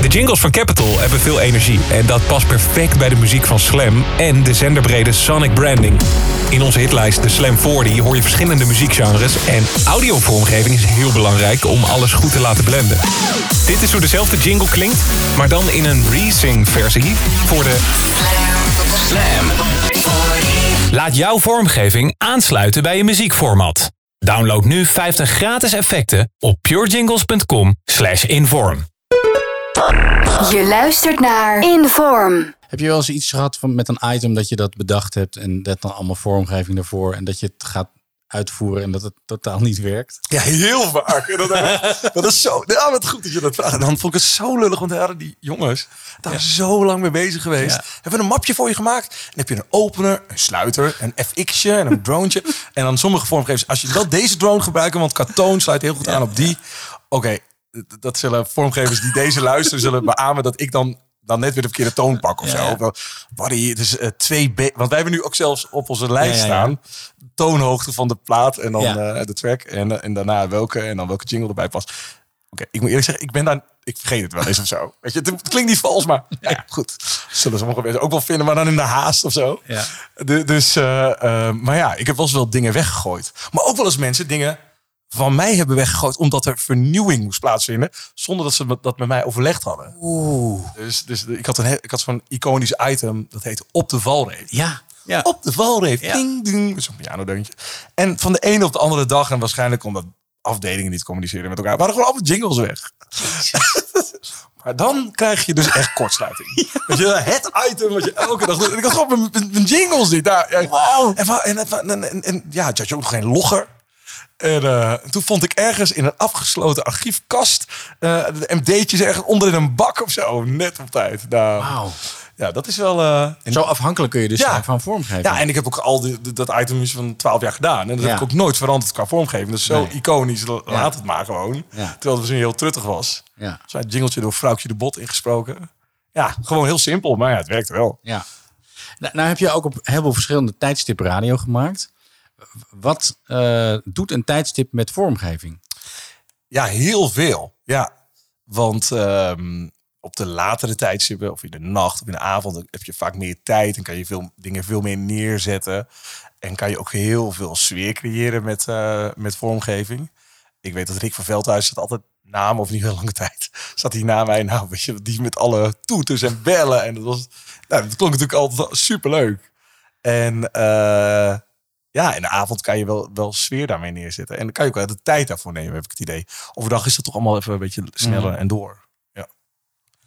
De jingles van Capital hebben veel energie. En dat past perfect bij de muziek van Slam en de zenderbrede Sonic branding. In onze hitlijst, de Slam 40, hoor je verschillende muziekgenres. En audiovormgeving is heel belangrijk om alles goed te laten blenden. Dit is hoe dezelfde jingle klinkt, maar dan in een resing versie voor de Slam 40. Laat jouw vormgeving aansluiten bij je muziekformat. Download nu 50 gratis effecten op purejingles.com slash inform. Je luistert naar Inform. Heb je wel eens iets gehad van, met een item dat je dat bedacht hebt en dat dan allemaal vormgeving ervoor en dat je het gaat uitvoeren en dat het totaal niet werkt? Ja, heel vaak. Dat, [laughs] dat is zo. Ja, wat goed dat je dat vraagt. Dan vond ik het zo lullig, want daar die jongens daar zo lang mee bezig geweest. Ja. Hebben een mapje voor je gemaakt. En heb je een opener, een sluiter, een FX'je en een dronetje. [laughs] en dan sommige vormgevers, als je wel deze drone gebruiken, want Katoon sluit heel goed aan op die. Oké, dat zullen vormgevers die deze luisteren, zullen [laughs] beamen dat ik dan dan net weer de verkeerde toon pak of zo. Of wel, Barry, het is twee B. Want wij hebben nu ook zelfs op onze lijst Ja, ja, ja. staan. Toonhoogte van de plaat en dan Ja. eh, de track. En, eh, en daarna welke en dan welke jingle erbij past. Oké, ik moet eerlijk zeggen, ik ben daar. Ik vergeet het wel eens of zo. [laughs] Weet je, het, klinkt niet vals, maar ja, ja, goed. Zullen sommige mensen ook wel vinden, maar dan in de haast of zo. Ja. De- dus, eh, maar ja, ik heb wel eens wel dingen weggegooid. Maar ook wel eens mensen dingen van mij hebben weggegooid omdat er vernieuwing moest plaatsvinden, zonder dat ze dat met mij overlegd hadden. Oeh. Dus, dus ik had, een, ik had zo'n iconisch item, dat heet Op de Valreep. Ja. ja. Op de valreep. Ja. Ding, ding. Zo'n pianodeuntje. En van de ene op de andere dag, en waarschijnlijk omdat afdelingen niet communiceren met elkaar, waren gewoon alle jingles weg. [laughs] maar dan krijg je dus echt kortsluiting. [laughs] Weet je, het item wat je elke dag doet. En ik had gewoon mijn- mijn, mijn jingles niet. daar. Ja, en, wa- en, en, en, en, en ja, je had je ook nog geen logger. En eh, toen vond ik ergens in een afgesloten archiefkast eh, de MD'tjes ergens onder in een bak of zo. Net op tijd. Nou, Wauw. ja, dat is wel... eh, en- Zo afhankelijk kun je dus Ja. zijn van vormgeving. ja, en ik heb ook al die, dat item is van 12 jaar gedaan. En dat Ja. heb ik ook nooit veranderd qua vormgeving. Dat is zo Nee. iconisch. Ja. Laat het maar gewoon. Terwijl het misschien heel truttig was. ja. Zo'n jingeltje door Vrouwtje de Bot ingesproken. Ja, gewoon heel simpel. Maar ja, het werkt wel. Ja. Nou, nou heb je ook op heel veel verschillende tijdstippen radio gemaakt. Wat eh, doet een tijdstip met vormgeving? Ja, heel veel. Ja, want ehm, op de latere tijdstippen, of in de nacht of in de avond, heb je vaak meer tijd en kan je veel dingen veel meer neerzetten. En kan je ook heel veel sfeer creëren met, eh, met vormgeving. Ik weet dat Rick van Veldhuis zat altijd na me, of niet heel lange [laughs] tijd, zat hij na mij. Nou, weet je, die met alle toeters en bellen. En dat, was, nou, dat klonk natuurlijk altijd superleuk. En eh, ja, in de avond kan je wel, wel sfeer daarmee neerzetten. En dan kan je ook wel de tijd daarvoor nemen, heb ik het idee. Overdag is het toch allemaal even een beetje sneller Mhm. en door. Ja.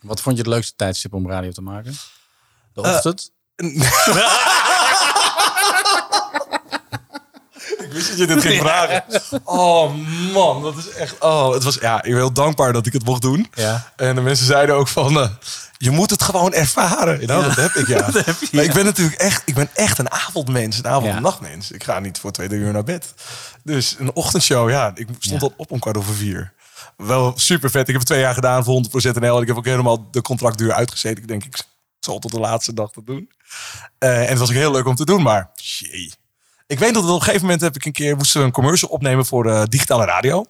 Wat vond je het leukste tijdstip om radio te maken? De Eh, ochtend? Ik [laughs] [laughs] wist dat je dit ging vragen. Oh man, dat is echt. Oh, het was ja, ik ben heel dankbaar dat ik het mocht doen. Ja. En de mensen zeiden ook van, eh, je moet het gewoon ervaren. Nou, Ja. dat heb ik ja. [laughs] Dat heb je, maar ja. ik ben natuurlijk echt, ik ben echt een avondmens, een avond- Ja. en nachtmens. Ik ga niet voor twee drie uur naar bed. Dus een ochtendshow, ja, ik stond al op om kwart over vier. Wel super vet. Ik heb het twee jaar gedaan voor 100% NL. Ik heb ook helemaal de contractduur uitgezeten. Ik denk, ik zal tot de laatste dag dat doen. Eh, en het was ook heel leuk om te doen, maar jee. Ik weet dat op een gegeven moment heb ik een keer moesten we een commercial opnemen voor de digitale radio.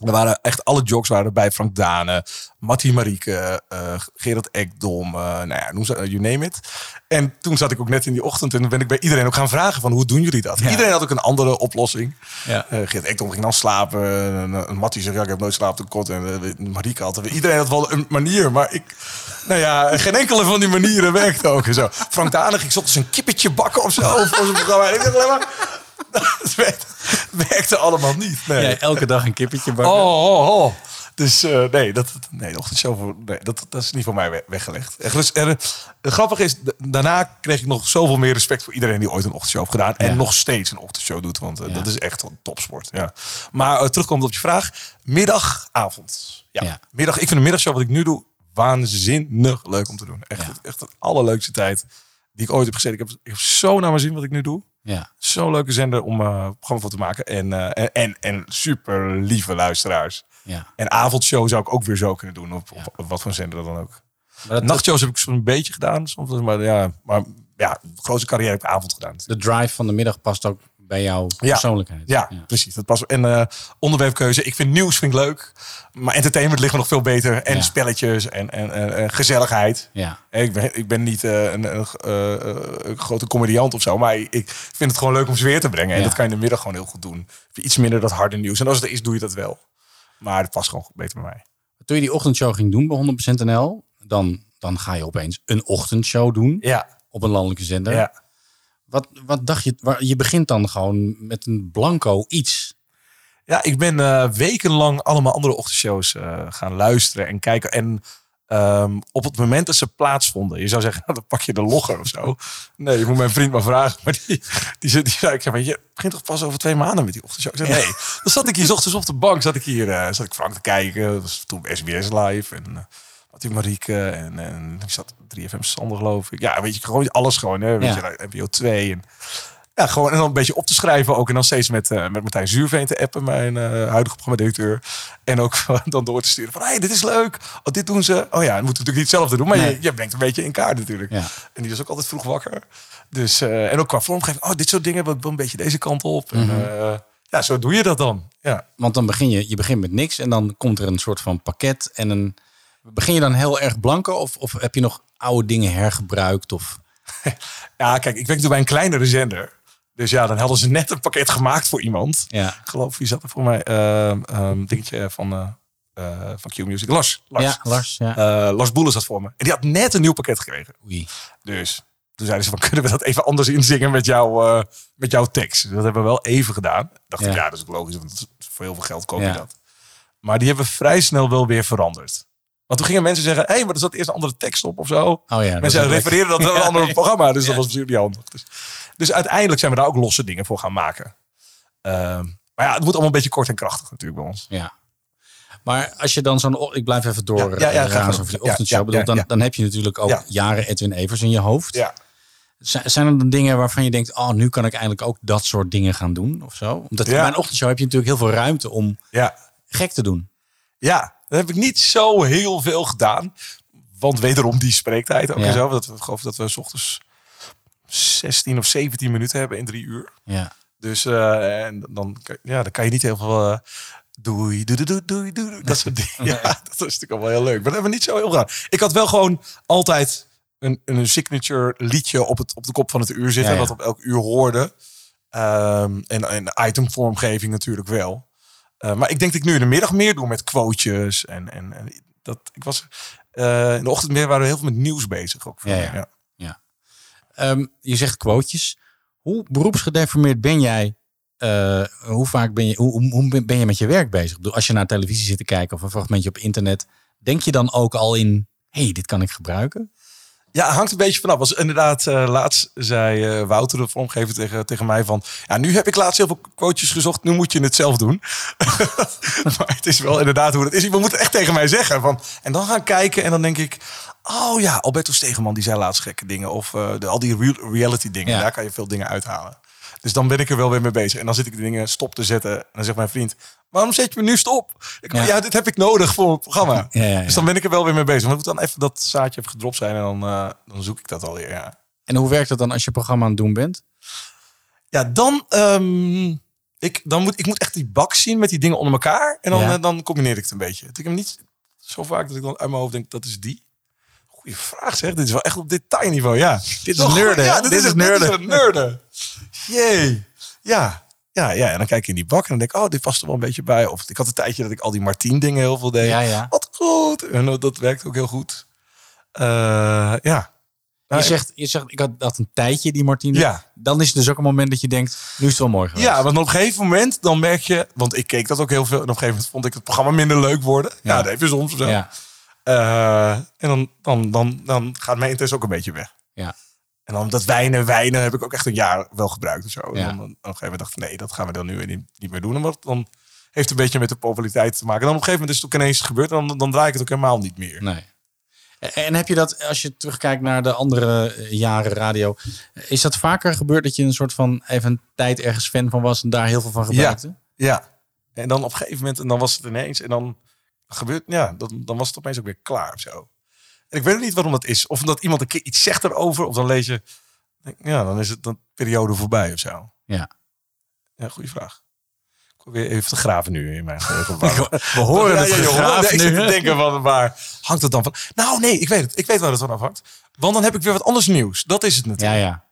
Er waren echt alle jocks waren erbij. Frank Dane, Mattie Marieke, eh, Gerard Ekdom, eh, nou ja, noem ze, you name it. En toen zat ik ook net in die ochtend en dan ben ik bij iedereen ook gaan vragen van hoe doen jullie dat? Iedereen had ook een andere oplossing. Ja. Eh Gerard Ekdom ging dan slapen. En, eh, Mattie zei, ja, ik heb nooit slapen tekort. En eh, Marieke had, iedereen had wel een manier. Maar ik, nou ja, geen enkele van die manieren werkte ook. En zo. Frank Dane ging soms een kippetje bakken of zo voor zijn programma. En ik dacht alleen maar, het werkte, allemaal niet. Nee. Ja, elke dag een kippetje bakken. Oh, oh, oh. Dus eh, nee, dat, nee, de ochtendshow voor, nee, dat, dat is niet voor mij we- weggelegd. Echt, dus, er, het grappige is, daarna kreeg ik nog zoveel meer respect voor iedereen die ooit een ochtendshow heeft gedaan. En Ja. nog steeds een ochtendshow doet, want eh, Ja. dat is echt een topsport. Ja. Maar uh, terugkomend op je vraag, middag, avond. Ja. Ja. Middag, ik vind de middagshow wat ik nu doe waanzinnig leuk om te doen. Echt, Ja. echt de allerleukste tijd die ik ooit heb gezeten. Ik heb, ik heb zo naar mijn zin wat ik nu doe. Ja. Zo'n leuke zender om eh programma voor te maken. En, eh, en, en, en super lieve luisteraars. Ja. En avondshow zou ik ook weer zo kunnen doen. Op, op, op wat voor zender dan ook. Maar dat, Nachtshows heb ik zo'n beetje gedaan. Soms, maar ja, maar ja, de grootste carrière heb ik avond gedaan. de drive van de middag past ook bij jouw persoonlijkheid. Ja, precies. Dat past. En eh, onderwerpkeuze. Ik vind nieuws vind ik leuk. Maar entertainment ligt me nog veel beter. En Ja. spelletjes en, en, en, en gezelligheid. Ja. Ik ben, ik ben niet eh, een, een, eh, een grote comediant of zo. Maar ik vind het gewoon leuk om sfeer te brengen. En Ja. dat kan je in de middag gewoon heel goed doen. Iets minder dat harde nieuws. En als het er is, doe je dat wel. Maar het past gewoon beter bij mij. Toen je die ochtendshow ging doen bij 100% NL, dan, dan ga je opeens een ochtendshow doen Ja. op een landelijke zender. ja. Wat, wat dacht je? Waar, je begint dan gewoon met een blanco iets. Ja, ik ben eh, wekenlang allemaal andere ochtendshows eh, gaan luisteren en kijken. En ehm, op het moment dat ze plaatsvonden, je zou zeggen, nou, [laughs] dan pak je de logger of zo. Nee, je moet mijn vriend maar vragen. Maar die, die, zei- die zei, ik zei, maar je begint toch pas over twee maanden met die ochtendshow? Ik zei, nee. Dan zat ik hier 's ochtends op de bank, zat ik hier, eh, zat ik Frank te kijken. Dat was toen SBS Live en... uh, Marieke en, en ik zat 3FM Sander geloof ik. Ja, weet je, gewoon alles gewoon. Hè? Weet Ja. je, NPO 2 en ja, gewoon en dan een beetje op te schrijven ook. En dan steeds met, eh, met Martijn Zuurveen te appen, mijn eh, huidige programma-directeur. En ook [laughs] dan door te sturen van, hé, hey, dit is leuk. Oh, dit doen ze. Oh ja, dan moeten we natuurlijk niet hetzelfde doen. Maar Nee. je, je brengt een beetje in kaart natuurlijk. Ja. En die is ook altijd vroeg wakker. Dus, eh, en ook qua vormgeving. Oh, dit soort dingen wel een beetje deze kant op. En, Mhm. eh, ja, zo doe je dat dan. Ja. Want dan begin je, je begint met niks en dan komt er een soort van pakket en een. Begin je dan heel erg blanco of, of heb je nog oude dingen hergebruikt? Of... [laughs] ja, kijk, ik werk natuurlijk bij een kleinere zender. Dus ja, dan hadden ze net een pakket gemaakt voor iemand. Ja. Ik geloof, wie zat er voor mij? Ehm ehm, dingetje van, eh eh, van Q-Music. Lars. Lars. Ja, Lars. Ja. Eh, Lars Boelen zat voor me. En die had net een nieuw pakket gekregen. Oei. Dus toen zeiden ze van, kunnen we dat even anders inzingen met, jou, met jouw tekst? Dat hebben we wel even gedaan. Dacht ik, Ja. dat is ook logisch, want voor heel veel geld koop je Ja. dat. Maar die hebben vrij snel wel weer veranderd. Want toen gingen mensen zeggen, hé, hey, maar er zat eerst een andere tekst op of zo. Oh ja, mensen ook refereren dat naar een [laughs] ander programma, dus dat was natuurlijk niet handig. Dus, dus uiteindelijk zijn we daar ook losse dingen voor gaan maken. Ehm, maar ja, het moet allemaal een beetje kort en krachtig natuurlijk bij ons. Ja. Maar als je dan zo'n... Ik blijf even door Ja, ja, ja, eh, die ochtendshow. bedoel, dan, dan heb je natuurlijk ook Ja. jaren Edwin Evers in je hoofd. Ja. Zijn er dan dingen waarvan je denkt, oh, nu kan ik eindelijk ook dat soort dingen gaan doen of zo? Omdat bij een ochtendshow heb je natuurlijk heel veel ruimte om Ja. gek te doen. Ja, dat heb ik niet zo heel veel gedaan. Want wederom die spreektijd ook Ja. en zo. Dat we, geloof dat we s ochtends 16 of 17 minuten hebben in drie uur. Ja. Dus eh, en dan, kan- ja, dan kan je niet heel veel eh, Doei, doei, doei, doei, doei. Dat soort dingen. [laughs] Ja, dat is natuurlijk allemaal heel leuk. Maar dat hebben we niet zo heel gedaan. Ik had wel gewoon altijd een, een signature liedje op, het, op de kop van het uur zitten. Ja, ja. Dat op elk uur hoorde. Ehm, en, en itemvormgeving natuurlijk wel. Eh, maar ik denk dat ik nu in de middag meer doe met quotejes. En, en, en dat, ik was, eh, in de ochtend meer waren we heel veel met nieuws bezig. Ook Ja, ja. ja. Ja. Ehm, je zegt quotejes. Hoe beroepsgedeformeerd ben jij? Eh, hoe vaak ben je, hoe, hoe- ben je met je werk bezig? Bedoel, Als je naar televisie zit te kijken of een fragmentje op internet, denk je dan ook al in, hey, dit kan ik gebruiken? Ja, hangt een beetje vanaf. Als inderdaad, eh, laatst zei eh, Wouter, de vormgever, tegen, tegen mij van... Ja, nu heb ik laatst heel veel quotejes gezocht, nu moet je het zelf doen. [laughs] maar het is wel inderdaad hoe het is. Iemand moet het echt tegen mij zeggen. Van, en dan gaan kijken en dan denk ik... Oh ja, Alberto Stegeman, die zei laatst gekke dingen. Of eh, de, al die real- reality dingen, Ja. daar kan je veel dingen uithalen. Dus dan ben ik er wel weer mee bezig. En dan zit ik de dingen stop te zetten. En dan zegt mijn vriend, waarom zet je me nu stop? Ik, Ja. ja. dit heb ik nodig voor het programma. Ja, ja, ja. Dus dan ben ik er wel weer mee bezig. Maar moet dan even dat zaadje even gedropt zijn. En dan, eh, dan zoek ik dat alweer, ja. En hoe werkt dat dan als je programma aan het doen bent? Ja, dan, ehm, ik, dan moet ik moet echt die bak zien met die dingen onder elkaar. En dan, eh, dan combineer ik het een beetje. Ik heb hem niet zo vaak dat ik dan uit mijn hoofd denk, dat is die. Goeie vraag zeg. Dit is wel echt op detailniveau, ja. Dit is nerden, Ja, dit, Dit is, is nerden. Dit is nerden. Jee. Ja. Ja, ja, en dan kijk ik in die bak en dan denk ik, oh, dit past er wel een beetje bij. Of ik had een tijdje dat ik al die Martien dingen heel veel deed. Ja, ja. Wat goed. En dat- dat werkt ook heel goed. Eh, ja. Je Nou, zegt, je zegt, ik had dat een tijdje, die Martine. Ja. Dan is het dus ook een moment dat je denkt, nu is het wel mooi geweest. Ja, want op een gegeven moment dan merk je... Want ik keek dat ook heel veel. En op een gegeven moment vond ik het programma minder leuk worden. Ja, dat even soms zo. Ja. Eh, en dan, dan, dan, dan gaat mijn interesse ook een beetje weg. Ja. En dan dat wijnen, wijnen heb ik ook echt een jaar wel gebruikt of zo. En Ja. dan, op een gegeven moment dacht ik, nee, dat gaan we dan nu niet, niet meer doen. Want dan heeft een beetje met de populariteit te maken. En dan op een gegeven moment is het ook ineens gebeurd. En dan, dan draai ik het ook helemaal niet meer. Nee. En- heb je dat, als je terugkijkt naar de andere eh, jaren radio, is dat vaker gebeurd dat je een soort van even een tijd ergens fan van was en daar heel veel van gebruikte? Ja. En dan op een gegeven moment, en dan was het ineens, en dan gebeurt, ja, dan, dan was het opeens ook weer klaar of zo. En ik weet niet waarom dat is. Of omdat iemand een keer iets zegt erover, of dan lees je, ja, dan is het een periode voorbij of zo. Ja. Ja, goede vraag. Ik probeer even te graven nu in mijn geheugen. [laughs] We horen [laughs] het hoort- gegraven Ik nu, te denken van, waar hangt het dan van? Nou nee, ik weet het. Ik weet waar het van afhangt. Want dan heb ik weer wat anders nieuws. Dat is het Ja, natuurlijk. ja.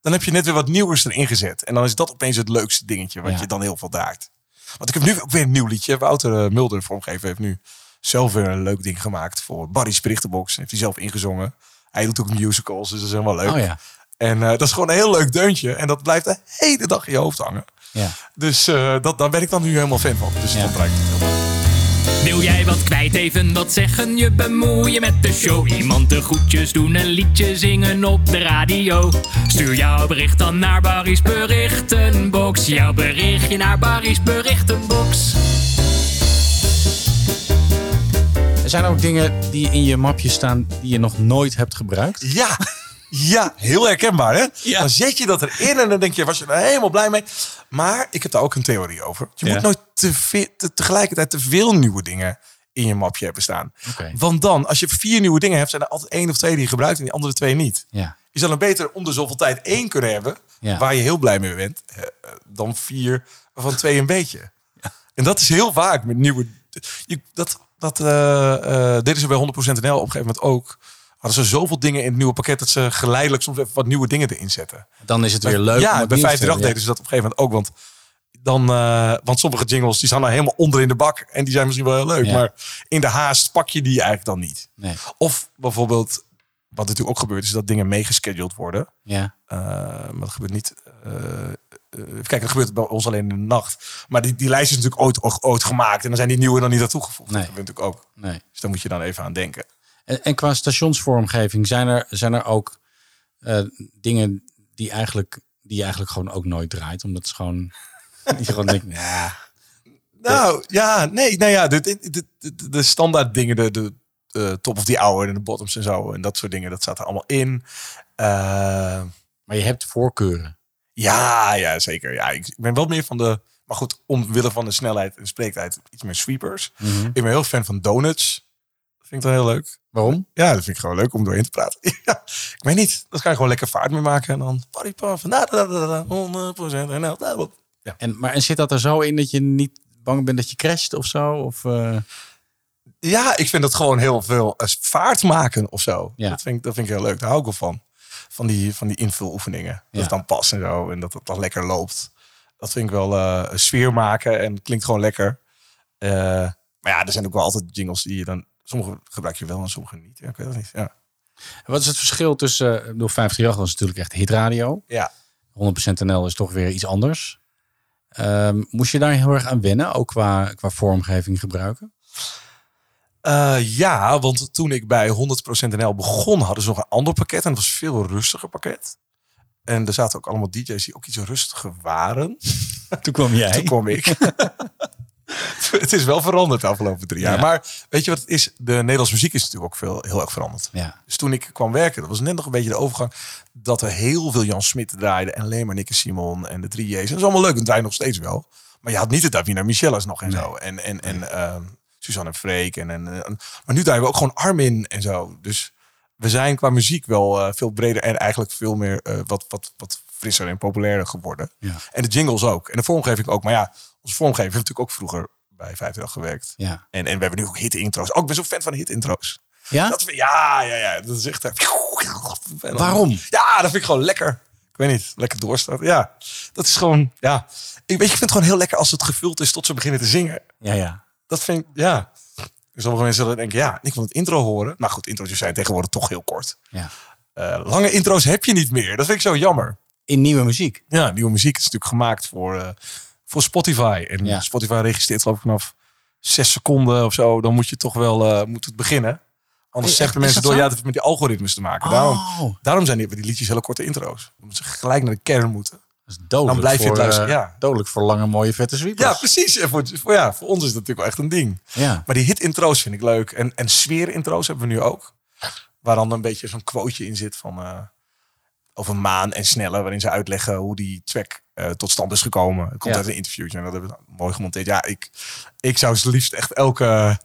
Dan heb je net weer wat nieuws erin gezet. En dan is dat opeens het leukste dingetje wat Ja. je dan heel veel draagt. Want ik heb nu ook weer een nieuw liedje. Wouter eh, Mulder, de vormgever, heeft nu zelf weer een leuk ding gemaakt voor Barry's Berichtenbox. Heeft hij zelf ingezongen. Hij doet ook musicals, dus dat is helemaal leuk. Oh ja. En eh, dat is gewoon een heel leuk deuntje. En dat blijft de hele dag in je hoofd hangen. ja. Dus eh, dat, daar ben ik dan nu helemaal fan van. Dus Ja. dat draait het heel leuk. Wil jij wat kwijt, even wat zeggen, je bemoeien met de show. Iemand de groetjes doen, een liedje zingen op de radio. Stuur jouw bericht dan naar Barry's berichtenbox. Jouw berichtje naar Barry's berichtenbox. Er zijn ook dingen die in je mapje staan die je nog nooit hebt gebruikt. Ja, ja, heel herkenbaar hè. Ja. Dan zet je dat erin en dan denk je, was je er helemaal blij mee. Maar ik heb daar ook een theorie over. Je Ja. moet nooit te veel, te- tegelijkertijd te veel nieuwe dingen in je mapje hebben staan. Want dan, als je vier nieuwe dingen hebt, zijn er altijd één of twee die je gebruikt en die andere twee niet. Ja. Je zou dan beter om de zoveel tijd één kunnen hebben, Ja. waar je heel blij mee bent, eh, dan vier waarvan twee een beetje. En dat is heel vaak met nieuwe. Je, dat dat eh, eh, deden ze bij 100% NL op een gegeven moment ook. Hadden ze zoveel dingen in het nieuwe pakket dat ze geleidelijk soms even wat nieuwe dingen erin zetten. Dan is het weer leuk. Ja, bij nieuws 538 te hebben, deden ze dat op een gegeven moment ook. Want, dan, eh, want sommige jingles die staan nou helemaal onder in de bak. En die zijn misschien wel heel leuk. Ja. Maar in de haast pak je die eigenlijk dan niet. Nee. Of bijvoorbeeld, wat natuurlijk ook gebeurt, is dat dingen meegescheduled worden. Ja. Maar dat gebeurt niet. Eh, kijken, dat gebeurt bij ons alleen in de nacht. Maar die, die lijst is natuurlijk ooit, ooit, gemaakt. En dan zijn die nieuwe dan niet aan toegevoegd. Nee. Dat gebeurt natuurlijk ook. Nee. Dus daar moet je dan even aan denken. En, en qua stationsvormgeving zijn er, zijn er ook eh, dingen die, eigenlijk, die je eigenlijk gewoon ook nooit draait. Omdat het gewoon... [laughs] je gewoon denkt, ja, Nou, ja, nee, nou ja, de, de, de, standaard dingen, de, de, de top of the hour en de bottoms en zo. En dat soort dingen, dat staat er allemaal in. Eh, maar je hebt voorkeuren. Ja, ja, zeker. Ja, ik, ben wel meer van de... Maar goed, omwille van de snelheid en spreektijd iets meer sweepers. Mhm. Ik ben heel fan van donuts. Dat vind ik dan heel leuk. Waarom? Ja, dat vind ik gewoon leuk om doorheen te praten. [laughs] ja, ik weet niet. Dan kan je gewoon lekker vaart mee maken. En dan... party puff, na, da, da, da, da, 100% en. Ja. En, maar en zit dat er zo in dat je niet bang bent dat je crasht of zo? Of, eh, Ja, ik vind dat gewoon heel veel eh, vaart maken of zo. Ja. Dat, vind ik, dat vind ik heel leuk. Daar hou ik wel van. Van die, van die invuloefeningen. Dat Ja. het dan past en zo. En dat het dan lekker loopt. Dat vind ik wel eh, een sfeer maken. En klinkt gewoon lekker. Eh, maar ja, er zijn ook wel altijd jingles die je dan... Sommige gebruik je wel en sommige niet. Ja, ik weet het niet. Ja. Wat is het verschil tussen... eh, Ik bedoel, 538 was natuurlijk echt hitradio. Ja. 100% NL is toch weer iets anders. Ehm, moest je daar heel erg aan wennen, ook qua, qua vormgeving gebruiken? Eh, ja, want toen ik bij 100% NL begon, hadden ze nog een ander pakket. En dat was een veel rustiger pakket. En er zaten ook allemaal DJ's die ook iets rustiger waren. [laughs] Toen kwam jij. Toen kwam ik. [laughs] het is wel veranderd de afgelopen drie jaar. Ja. Maar weet je wat het is? De Nederlandse muziek is natuurlijk ook veel, heel erg veranderd. Ja. Dus toen ik kwam werken, dat was net nog een beetje de overgang... dat er heel veel Jan Smit draaide en alleen maar Nick en Simon en de drie J's. En dat is allemaal leuk, dat draai nog steeds wel. Maar je had niet het Davina Michelas nog en zo. En, en, en ehm, Suzanne en Freek. En, en, en- maar nu draaien we ook gewoon Armin en zo. Dus we zijn qua muziek wel eh, veel breder en eigenlijk veel meer eh, wat, wat, wat frisser en populairder geworden. Ja. En de jingles ook. En de vormgeving ook. Maar ja, onze vormgeving heeft natuurlijk ook vroeger bij 50 gewerkt. Ja. En, en we hebben nu ook hit-intro's. Ook ik ben zo'n fan van hit-intro's. Ja? Dat, ja, ja, ja. Dat is echt... eh, dan- [laughs] Waarom? Ja, dat vind ik gewoon lekker. Ik weet niet, lekker doorstarten. Ja, dat is gewoon... Ja. Ik, weet, ik vind het gewoon heel lekker als het gevuld is tot ze beginnen te zingen. Ja, ja. Dat vind ik... Ja. Sommige mensen zullen denken, ja, ik wil het intro horen. Maar goed, intro's zijn tegenwoordig toch heel kort. ja. Eh, lange intro's heb je niet meer. Dat vind ik zo jammer. In nieuwe muziek. Ja, nieuwe muziek is natuurlijk gemaakt voor, eh, voor Spotify. En Ja. Spotify registreert geloof ik vanaf zes seconden of zo. Dan moet je toch wel eh, moet het beginnen. Anders zeggen mensen door, zo? ja, dat heeft met die algoritmes te maken. Oh. Daarom, daarom zijn die, die liedjes hele korte intro's. Omdat ze gelijk naar de kern moeten. Dat is dodelijk Dan blijf je het voor, luisteren, eh, ja. Dodelijk voor lange, mooie, vette sweepers. Ja, precies. En voor, voor, ja, voor ons is dat natuurlijk wel echt een ding. Ja. Maar die hit-intro's vind ik leuk. En, en sfeer-intro's hebben we nu ook. Waar dan een beetje zo'n quoteje in zit van... eh, over maan en sneller. Waarin ze uitleggen hoe die track eh, tot stand is gekomen. Het komt Ja. uit een interviewtje en dat hebben we mooi gemonteerd. Ja, ik, ik zou het liefst echt elke,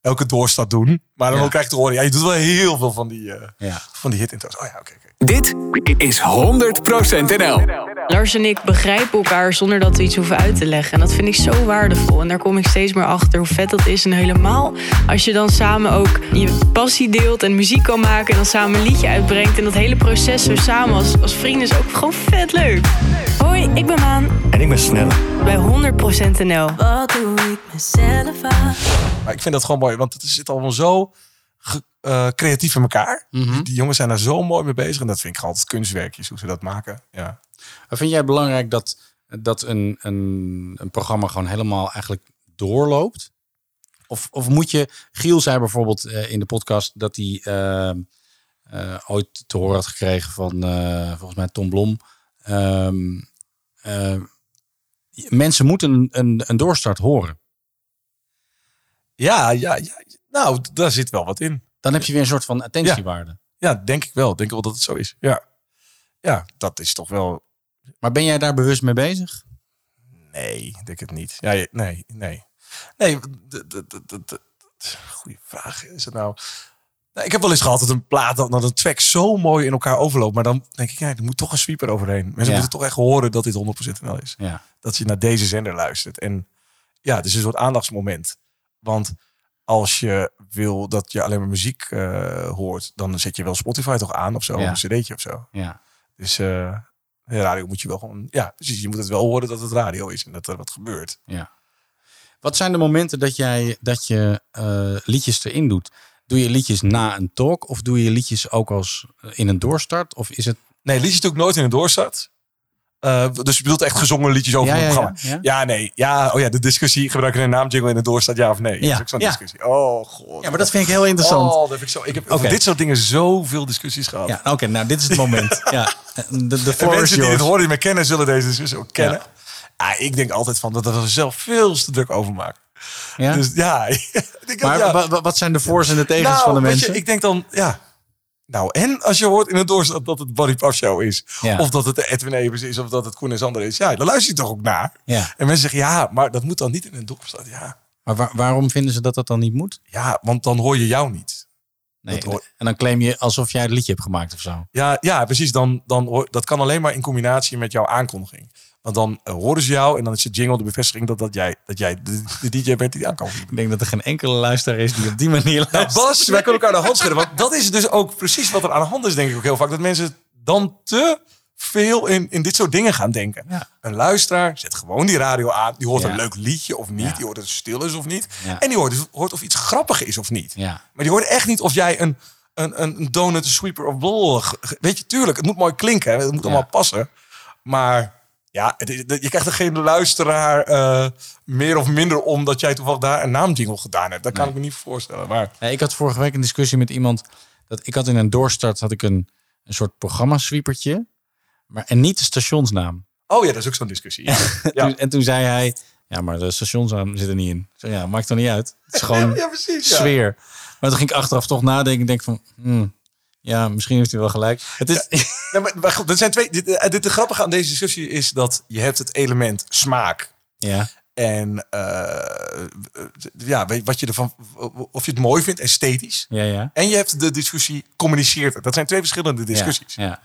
elke doorstad doen. Maar dan Ja. krijg je te horen... Ja, je doet wel heel veel van die, eh, Ja. van die hit-intro's. Oh ja, oké. oké. Dit is 100% NL. Lars en ik begrijpen elkaar zonder dat we iets hoeven uit te leggen. En dat vind ik zo waardevol. En daar kom ik steeds meer achter hoe vet dat is. En helemaal als je dan samen ook je passie deelt en muziek kan maken. En dan samen een liedje uitbrengt. En dat hele proces zo samen als, als vrienden is ook gewoon vet leuk. Hoi, ik ben Maan. En ik ben Snelle. Bij 100% NL. Wat doe ik mezelf aan? Maar ik vind dat gewoon mooi. Want het zit allemaal zo eh, creatief in elkaar. Mhm. Die, die jongens zijn daar zo mooi mee bezig. En dat vind ik altijd kunstwerkjes. Hoe ze dat maken. Ja. Vind jij belangrijk dat, dat een, een, een programma gewoon helemaal eigenlijk doorloopt? Of, of moet je... Giel zei bijvoorbeeld eh, in de podcast dat hij eh, eh, ooit te horen had gekregen van volgens mij Tom Blom. ehm, eh, mensen moeten een, een, een doorstart horen. Ja, ja, ja. Nou, daar zit wel wat in. Dan heb je weer een soort van attentiewaarde. Ja, denk ik wel. Denk wel dat het zo is. Ja. Ja, dat is toch wel... Maar ben jij daar bewust mee bezig? Nee, denk het niet. Ja, nee, nee. Nee, de, de, de, de, de- goeie vraag. Is het nou... Nou, ik heb wel eens gehad dat een plaat, dat dat een track zo mooi in elkaar overloopt. Maar dan denk ik, ja, er moet toch een sweeper overheen. Mensen Ja. moeten toch echt horen dat dit 100% NL is. Ja. Dat je naar deze zender luistert. En ja, het is een soort aandachtsmoment. Want als je wil dat je alleen maar muziek eh, hoort, dan zet je wel Spotify toch aan of zo, Ja. of een cd'tje of zo. Ja. Dus de radio moet je wel gewoon, ja, precies. Je moet het wel horen dat het radio is en dat er wat gebeurt. Ja. Wat zijn de momenten dat jij dat je eh, liedjes erin doet? Doe je liedjes na een talk of doe je liedjes ook als in een doorstart? Of is het Nee, liedjes doe ik nooit in een doorstart. Eh, dus je bedoelt echt gezongen liedjes over Ja, het ja, programma. ja, ja. Ja, nee. Ja, oh ja, de discussie. Gebruik je een naamjingle in de doorstart, ja of nee? Dat Ja, is ook zo'n ja. discussie. Oh, god. Ja, maar dat vind ik heel interessant. Oh, dat vind ik zo. Ik heb over dit soort dingen zoveel discussies gehad. Ja, oké, nou dit is het moment. [laughs] ja, de, de is mensen die het horen, die me kennen, zullen deze discussie ook kennen. Ja. ik denk altijd van dat we er zelf veel te druk over maken. Ja? Dus ja. [laughs] ik maar dat, wat zijn de voor's en de tegens Nou, van de je, mensen? ik denk dan, ja. Nou, en als je hoort in het doorstad dat het Barry Paf Show is. Ja. Of dat het de Edwin Evers is. Of dat het Koen en Sander is. Ja, dan luister je toch ook naar. Ja. En mensen zeggen, ja, maar dat moet dan niet in een doorstad. Ja. Maar wa- waarom vinden ze dat dat dan niet moet? ja, want dan hoor je jou niet. Nee, hoor- En dan claim je alsof jij het liedje hebt gemaakt of zo. Ja, ja precies. Dan, dan hoor, dat kan alleen maar in combinatie met jouw aankondiging. Want dan eh, horen ze jou en dan is de jingle de bevestiging dat, dat jij, dat jij de, de DJ bent die aan kan Ik denk dat er geen enkele luisteraar is die op die manier Nou, luistert. Bas, wij kunnen elkaar de hand schudden. Want dat is dus ook precies wat er aan de hand is, denk ik ook heel vaak. Dat mensen dan te veel in, in dit soort dingen gaan denken. Een luisteraar zet gewoon die radio aan. Die hoort Ja. een leuk liedje of niet. Ja. Die hoort dat het stil is of niet. En die hoort, hoort of iets grappig is of niet. Ja. Maar die hoort echt niet of jij een, een, een donut, sweeper of ge- Weet je, tuurlijk, het moet mooi klinken. Het moet allemaal passen. Maar ja, het je krijgt er geen luisteraar eh, meer of minder om... dat jij toevallig daar een naamjingle gedaan hebt. Dat kan ik me niet voorstellen. Maar ik had vorige week een discussie met iemand. Dat ik had in een doorstart had ik een, een soort programma-sweepertje. Maar, en niet de stationsnaam. Oh ja, dat is ook zo'n discussie. Ja. [laughs] En, toen, en toen zei hij, ja, maar de stationsnaam zit er niet in. Zei, ja, maakt er niet uit. Het is [laughs] gewoon Ja, precies, sfeer. Maar toen ging ik achteraf toch nadenken. Ik denk van, hmm, ja, misschien heeft hij wel gelijk. Het is, Ja, [laughs] maar, maar goed, dat zijn twee. Dit, eh, dit, de grappige aan deze discussie is dat je hebt het element smaak. ja, En eh, ja, wat je ervan, of je het mooi vindt, esthetisch. ja, ja. En je hebt de discussie communiceert. Dat zijn twee verschillende discussies. Ja,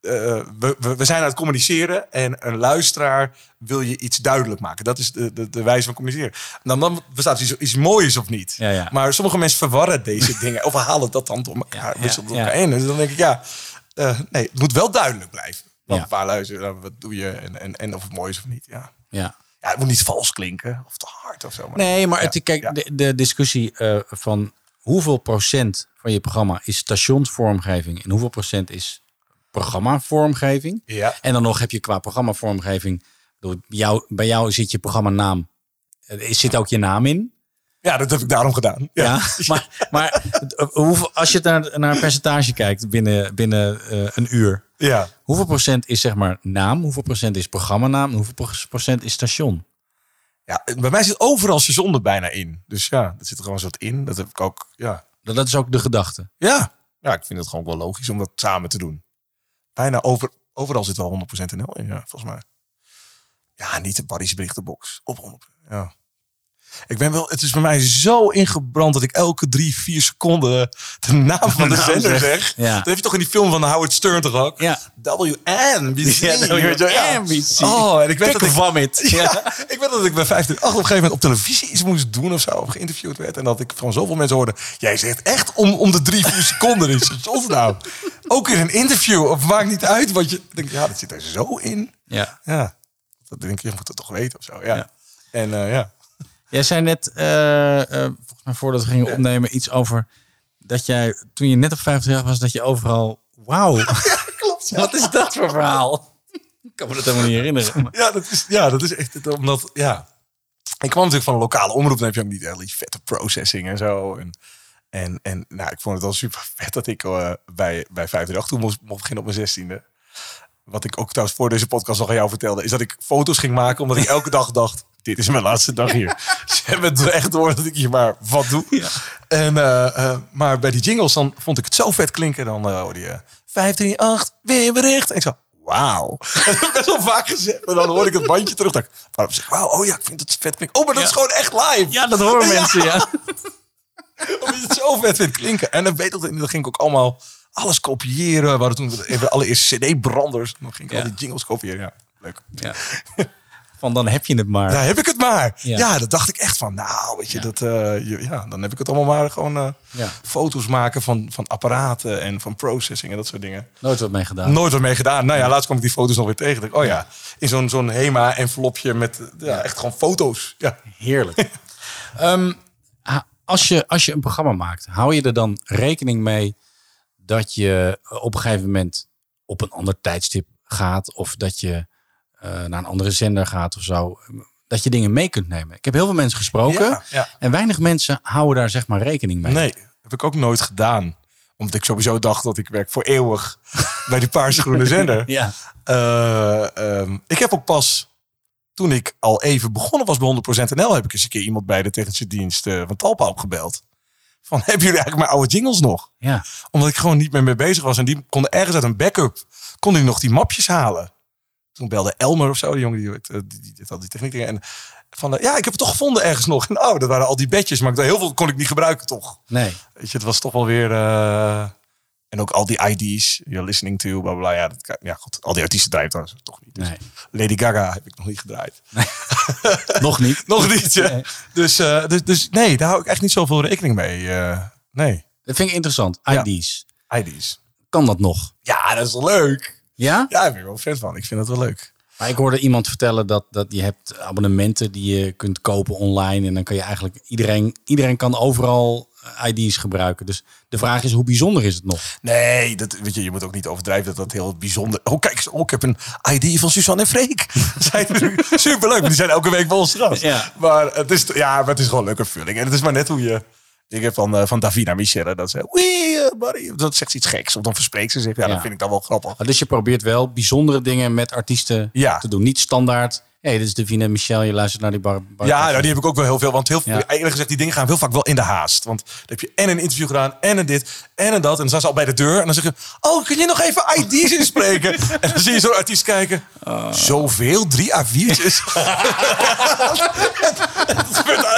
Eh, we, we, we zijn aan het communiceren en een luisteraar wil je iets duidelijk maken. Dat is de, de, de wijze van communiceren. Dan, dan bestaat iets, iets moois of niet. Ja, ja. Maar sommige mensen verwarren deze [laughs] dingen of halen dat dan door elkaar, Ja, ja. elkaar in. Dus dan denk ik, ja, eh, nee, het moet wel duidelijk blijven. Want waar luister je, wat doe je en, en, en of het mooi is of niet. Ja. ja. ja, het moet niet vals klinken of te hard of zo. Maar Nee, maar het, kijk, de, de discussie eh, van hoeveel procent van je programma is stationsvormgeving en hoeveel procent is programmavormgeving. Ja. En dan nog heb je qua programmavormgeving, bedoel, bij jou, bij jou zit je programmanaam, er zit ook je naam in. ja, dat heb ik daarom gedaan. Ja. Ja, [laughs] maar, maar eh, hoeveel, als je naar, naar een percentage kijkt binnen, binnen eh, een uur, ja. hoeveel procent is zeg maar naam, hoeveel procent is programmanaam hoeveel pro- procent is station? Ja, bij mij zit overal seizoen er bijna in. Dus ja, dat zit er gewoon zo wat in. Dat heb ik ook, ja. Dat, dat is ook de gedachte. Ja. ja, ik vind het gewoon wel logisch om dat samen te doen. Bijna over, overal zit wel 100% NL in, ja, volgens mij. Ja, niet de Barry's berichtenbox. Op 100%. Ja. Ik ben wel, het is bij mij zo ingebrand dat ik elke drie, vier seconden de naam van de zender zeg. Ja. Dat heb je toch in die film van Howard Stern toch ook? Ja. WNBC. Ja, WNBC. Oh, en ik weet dat ik... vomit. Ja, ik weet dat ik bij 538 op een gegeven moment op televisie iets moest doen of zo. Of geïnterviewd werd. En dat ik van zoveel mensen hoorde. Jij zegt echt om, om de drie, vier seconden in stations nou. Ook in een interview. Of maakt niet uit wat je... Ik denk, ja, dat zit er zo in. Ja. Ja. Dat denk ik, je moet het toch weten of zo. Ja. Ja. En eh, ja. Jij zei net, eh, eh, volgens mij voordat we gingen opnemen, iets over dat jij, toen je net op 50 jaar was, dat je overal, wauw. [laughs] Klopt. Wat is dat voor verhaal? Ik kan me dat helemaal niet herinneren. maar- Ja, dat is, ja, dat is echt het, omdat, ja. Ik kwam natuurlijk van een lokale omroep, dan heb je ook niet echt die vette processing en zo. En, en, en nou, ik vond het wel super vet dat ik eh, bij, bij 538 toen moest, mocht beginnen op mijn zestiende. Wat ik ook trouwens voor deze podcast nog aan jou vertelde, is dat ik foto's ging maken, omdat ik elke dag dacht, dit is mijn laatste dag hier. Ze hebben het echt door dat ik hier maar wat doe. En, eh, eh, maar bij die jingles, dan vond ik het zo vet klinken. Dan eh, hoorde je 538, weer bericht. En ik zo, wauw. [laughs] Dat heb ik best wel vaak gezegd. En dan hoor ik het bandje terug. Waarom zeg ik, wauw, oh ja, ik vind het vet klinken. Oh, maar dat is gewoon echt live. Ja, dat horen mensen, ja. [laughs] Omdat je het zo vet vindt klinken. En dan weet ik, dan ging ik ook allemaal alles kopiëren. We hadden toen even allereerst cd-branders. Dan ging ik al die jingles kopiëren. Ja, leuk. Ja. [laughs] Van dan heb je het maar. Daar heb ik het maar. Ja. Ja, dat dacht ik echt van. Nou, weet je, dat, eh, je- ja, dan heb ik het allemaal maar gewoon eh, Ja. foto's maken van, van apparaten en van processing en dat soort dingen. Nooit wat mee gedaan. Nooit wat mee gedaan. Nou ja, laatst kwam ik die foto's nog weer tegen. Dacht oh ja, in zo'n zo'n HEMA-envelopje met eh, ja, echt gewoon foto's. Ja. Heerlijk. [laughs] Ehm, als, je, als je een programma maakt, hou je er dan rekening mee dat je op een gegeven moment op een ander tijdstip gaat of dat je naar een andere zender gaat of zo. Dat je dingen mee kunt nemen. Ik heb heel veel mensen gesproken Ja, ja. en weinig mensen houden daar zeg maar rekening mee. Nee, heb ik ook nooit gedaan. Omdat ik sowieso dacht dat ik werk voor eeuwig [laughs] bij die paarse groene zender. Ja. Eh, ehm, ik heb ook pas, toen ik al even begonnen was bij 100% NL, heb ik eens een keer iemand bij de technische dienst eh, van Talpa opgebeld. Van, [laughs] hebben jullie eigenlijk mijn oude jingles nog? Ja. Omdat ik gewoon niet meer mee bezig was. En die konden ergens uit een backup, kon ik nog die mapjes halen. Toen belde Elmer of zo, die jongen die, eh, die, die, die, al die techniek. En van, eh, ja, ik heb het toch gevonden ergens nog. En oh, dat waren al die bedjes, maar ik- heel veel kon ik niet gebruiken toch. Nee. Weet je, het was toch wel weer, eh, En ook al die ID's, you're listening to, bla bla. Ja, dat, ja goed, al die artiesten draaien trouwens toch niet. Dus Lady Gaga heb ik nog niet gedraaid. [laughs] Nog niet. nog niet, ja. Dus, dus, dus nee, daar hou ik echt niet zoveel rekening mee. nee. Dat vind ik interessant. ID's. ID's. Kan dat nog? Ja, dat is leuk. Ja? Ja, daar ben ik wel fan van. Ik vind dat wel leuk. Maar ik hoorde iemand vertellen dat, dat je hebt abonnementen die je kunt kopen online. En dan kan je eigenlijk iedereen, iedereen kan overal eh, ID's gebruiken. Dus de vraag is, hoe bijzonder is het nog? Nee, dat, weet je, je moet ook niet overdrijven dat dat heel bijzonder... Oh, kijk eens, oh, ik heb een ID van Suzanne en Freek. [laughs] Zijn superleuk, maar die zijn elke week bij ons gast. Ja. Maar, het is, ja, maar het is gewoon een leuke vulling. En het is maar net hoe je... Ik heb van, eh, van Davina Michelle, dat ze... Wee, eh, buddy. Dat zegt ze iets geks, of dan verspreekt ze zich. Ja, Ja. dat vind ik dan wel grappig. Dus je probeert wel bijzondere dingen met artiesten te doen. Niet standaard. Hé, dit is Davina Michel, je luistert naar die bar. bar- Ja, nou, die heb ik ook wel heel veel. Want heel Ja. eerlijk gezegd, die dingen gaan heel vaak wel in de haast. Want dan heb je en een interview gedaan, en een dit, en een dat. En dan staan ze al bij de deur. En dan zeggen ze, oh, kun je nog even ID's inspreken? [laughs] en dan zie je zo'n artiest kijken. Oh. Zoveel? Drie A4'tjes? [laughs]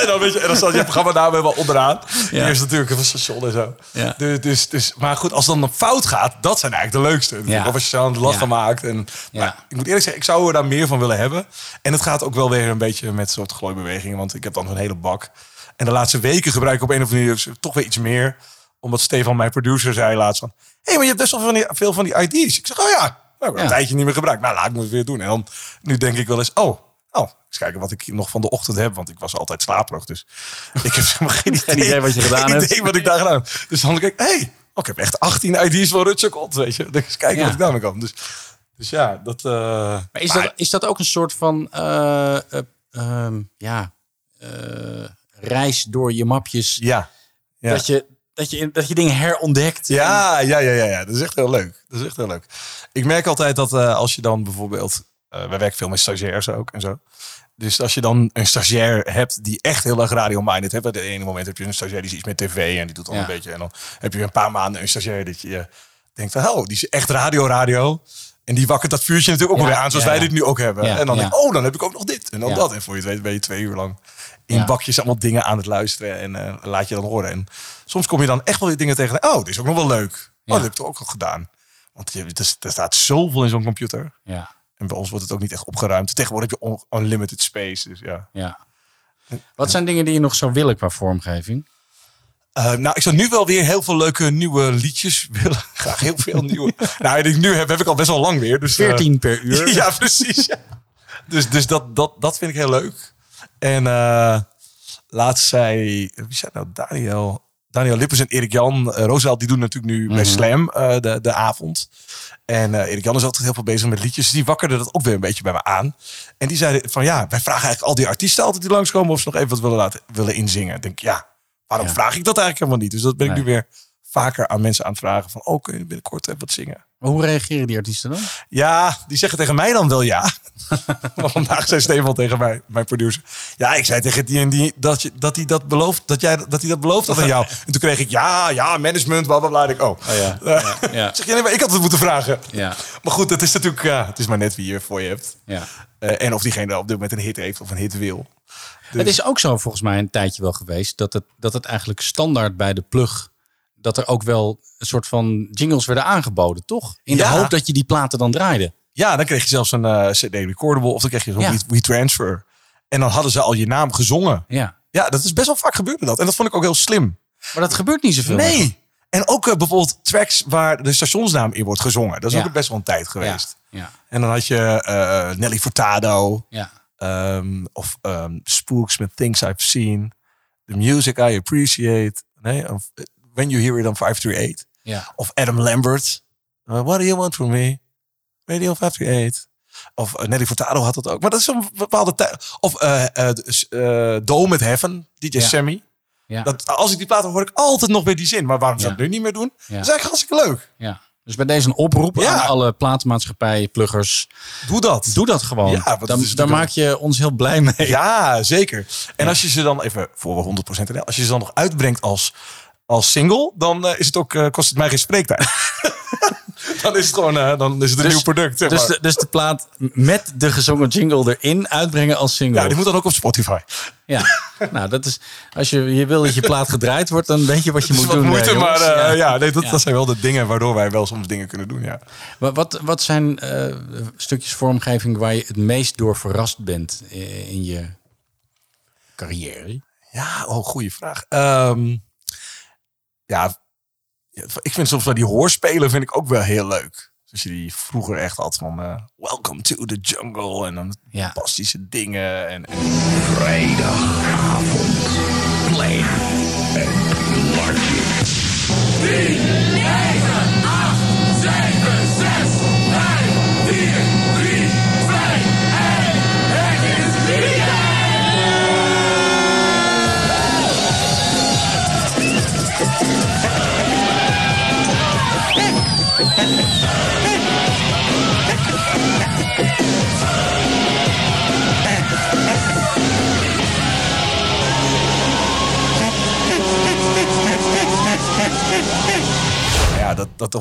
en dan, weet je, en dan staat je programma naam helemaal onderaan. Ja. Eerst natuurlijk een station en zo. Ja. Dus, dus, dus, maar goed, als het dan fout gaat, dat zijn eigenlijk de leukste. Ja. Of als je aan Ja. van maakt. En, maar ik moet eerlijk zeggen, ik zou er daar meer van willen hebben. En het gaat ook wel weer een beetje met soort glooibewegingen. Want ik heb dan een hele bak. En de laatste weken gebruik ik op een of andere manier toch weer iets meer. Omdat Stefan, mijn producer, zei laatst van... Hé, hey, maar je hebt best wel van die, veel van die ID's. Ik zeg, oh ja, nou, ik heb Ja. een tijdje niet meer gebruikt. Nou, laat ik het weer doen. En dan, nu denk ik wel eens, oh... Oh, eens kijken wat ik nog van de ochtend heb. Want ik was altijd slaperig. Dus [laughs] ik heb helemaal geen idee, idee wat je gedaan geen hebt. idee wat ik daar gedaan heb. Dus dan denk ik, hé, hey, oh, ik heb echt 18 ID's van Rutger Kot, weet je. Dus kijken Ja. wat ik daarmee kan. Dus, dus ja, dat... eh, Maar is, dat, is dat ook een soort van eh, eh, ehm, ja, reis door je mapjes? Ja. ja. Dat, je, dat, je, dat je dingen herontdekt? Ja, ja, ja, ja, ja. Dat is echt heel leuk. Dat is echt heel leuk. Ik merk altijd dat als je dan bijvoorbeeld... wij werken veel met stagiairs ook en zo. Dus als je dan een stagiair hebt die echt heel erg radio-minded hebt. Op het ene moment heb je een stagiair die is iets met tv en die doet dan Ja. een beetje. En dan heb je een paar maanden een stagiair dat je denkt van... Oh, die is echt radio-radio. En die wakkert dat vuurtje natuurlijk ook Ja, weer aan zoals wij dit nu ook hebben. En dan denk ik, oh, dan heb ik ook nog dit en dan dat. En voor je het weet ben je twee uur lang in bakjes allemaal dingen aan het luisteren. En eh, laat je dan horen. En soms kom je dan echt wel weer dingen tegen. Oh, dit is ook nog wel leuk. Oh, dat heb ik toch ook al gedaan. Want je, er, er staat zoveel in zo'n computer. Ja. En bij ons wordt het ook niet echt opgeruimd. Tegenwoordig heb je un- unlimited space. Dus ja. ja. Wat zijn dingen die je nog zou willen qua vormgeving? Eh, nou, ik zou nu wel weer heel veel leuke nieuwe liedjes [laughs] willen. Graag heel veel nieuwe. [laughs] nou, die ik nu heb, heb ik al best wel lang weer. Dus, eh, 14 per uur. [laughs] ja, precies. Ja. Dus, dus dat, dat, dat vind ik heel leuk. En eh laatst zei... Wie zei nou? Daniel... Daniel Lippers en Erik Jan. eh Roosevelt, die doen natuurlijk nu bij Mhm. Slam eh, de, de avond. En eh Erik Jan is altijd heel veel bezig met liedjes. Die wakkerde dat ook weer een beetje bij me aan. En die zeiden van ja, wij vragen eigenlijk al die artiesten altijd die langskomen... of ze nog even wat willen, laten, willen inzingen. Ik denk, ja, waarom vraag ik dat eigenlijk helemaal niet? Dus dat ben ik nu weer vaker aan mensen aan het vragen. Van, oh, kun je binnenkort even wat zingen? Maar hoe reageren die artiesten dan? Ja, die zeggen tegen mij dan wel ja. [laughs] vandaag zei Stefan tegen mij, mijn producer. Ja, ik zei tegen die en die dat, je, dat hij dat belooft, dat jij dat hij dat beloofd had aan jou. [laughs] En toen kreeg ik ja, ja, management, bla bla bla. Ik, oh, ja. [laughs] Eh, ja. zeg je nee, maar ik had het moeten vragen. Ja. Maar goed, het is natuurlijk, ja, het is maar net wie je voor je hebt. Ja. Eh, en of diegene op dit moment een hit heeft of een hit wil. Dus- Het is ook zo volgens mij een tijdje wel geweest dat het, dat het eigenlijk standaard bij de plug dat er ook wel een soort van jingles werden aangeboden, toch? In de Ja. hoop dat je die platen dan draaide. Ja, dan kreeg je zelfs een eh, CD recordable of dan kreeg je zo'n Ja. We- WeTransfer. En dan hadden ze al je naam gezongen. Ja. Ja, dat is best wel vaak gebeurde dat. En dat vond ik ook heel slim. Maar dat gebeurt niet zoveel. meer. Nee. En ook eh, bijvoorbeeld tracks waar de stationsnaam in wordt gezongen. Dat is Ja. ook best wel een tijd geweest. Ja. En dan had je eh, Nelly Furtado. Ja. ehm, of ehm, Spooks met Things I've Seen. The Music I Appreciate. Nee, of, When You Hear It on 538. Ja. Of Adam Lambert. Uh, What Do You Want From Me? Radio 538. Of eh, Nelly Furtado had dat ook. Maar dat is een bepaalde tijd. Of eh, Dome met Heaven. DJ Ja. Sammy. Ja. Dat, als ik die platen hoor, hoor ik altijd nog weer die zin. Maar waarom zou ik nu niet meer doen? Dat is eigenlijk hartstikke leuk. Ja. Dus bij deze een oproep Ja. aan alle platenmaatschappijen, pluggers. Doe dat. Doe dat gewoon. Ja, dan, is daar maak je ons heel blij mee. Ja, zeker. En als je ze dan even voor we 100% NL, als je ze dan nog uitbrengt als, als single, dan eh, is het ook, eh, kost het mij geen spreektijd. [laughs] dan is het gewoon eh, dan is het een Dus- nieuw product. Zeg Dus maar. de, dus de plaat met de gezongen jingle erin uitbrengen als single. ja, die moet dan ook op Spotify. Ja, nou dat is als je, je wil dat je plaat gedraaid wordt, dan weet je wat je [laughs] moet wat doen. moeite, maar ja, nee, dat, Ja. dat zijn wel de dingen waardoor wij wel soms dingen kunnen doen. Ja. Wat, wat, wat zijn stukjes vormgeving waar je het meest door verrast bent in je carrière? Ja, oh, goede vraag. Ehm, ja, ja, ik vind soms wel die hoorspelen vind ik ook wel heel leuk. Dus je die vroeger echt had van eh, Welcome to the Jungle en dan fantastische dingen. En, en... Vrijdagavond.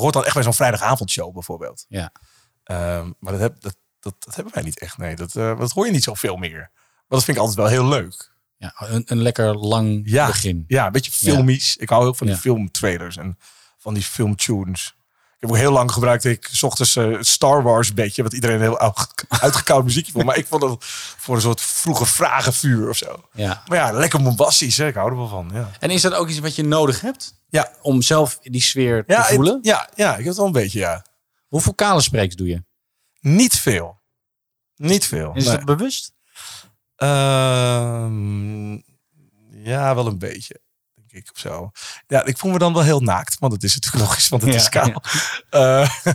Hoort dan echt bij zo'n vrijdagavondshow bijvoorbeeld. Ja. Ehm, maar dat, heb, dat, dat, dat hebben wij niet echt. Nee, dat, eh, dat hoor je niet zoveel meer. Maar dat vind ik altijd wel heel leuk. Ja, een, een lekker lang Ja, begin. ja een beetje filmisch. Ik hou heel van die filmtrailers en van die filmtunes. Ik heb ook heel lang gebruikt ik 's ochtends eh, Star Wars beetje, wat iedereen een heel oud- uitgekoud muziekje vond. Maar ik vond het voor een soort vroege vragenvuur of zo. Ja. Maar ja, lekker bombastisch. Hè? Ik hou er wel van. Ja. En is dat ook iets wat je nodig hebt? Ja. Om zelf die sfeer Ja, te voelen? het- ja, ja, ik heb het wel een beetje, ja. Hoeveel kale spreeks doe je? Niet veel. Niet veel. Is nee. dat bewust? Ehm, ja, wel een beetje. Denk ik of zo. Ja, ik voel me dan wel heel naakt. Want het is natuurlijk logisch, want het Ja, is kaal. Eh, [laughs]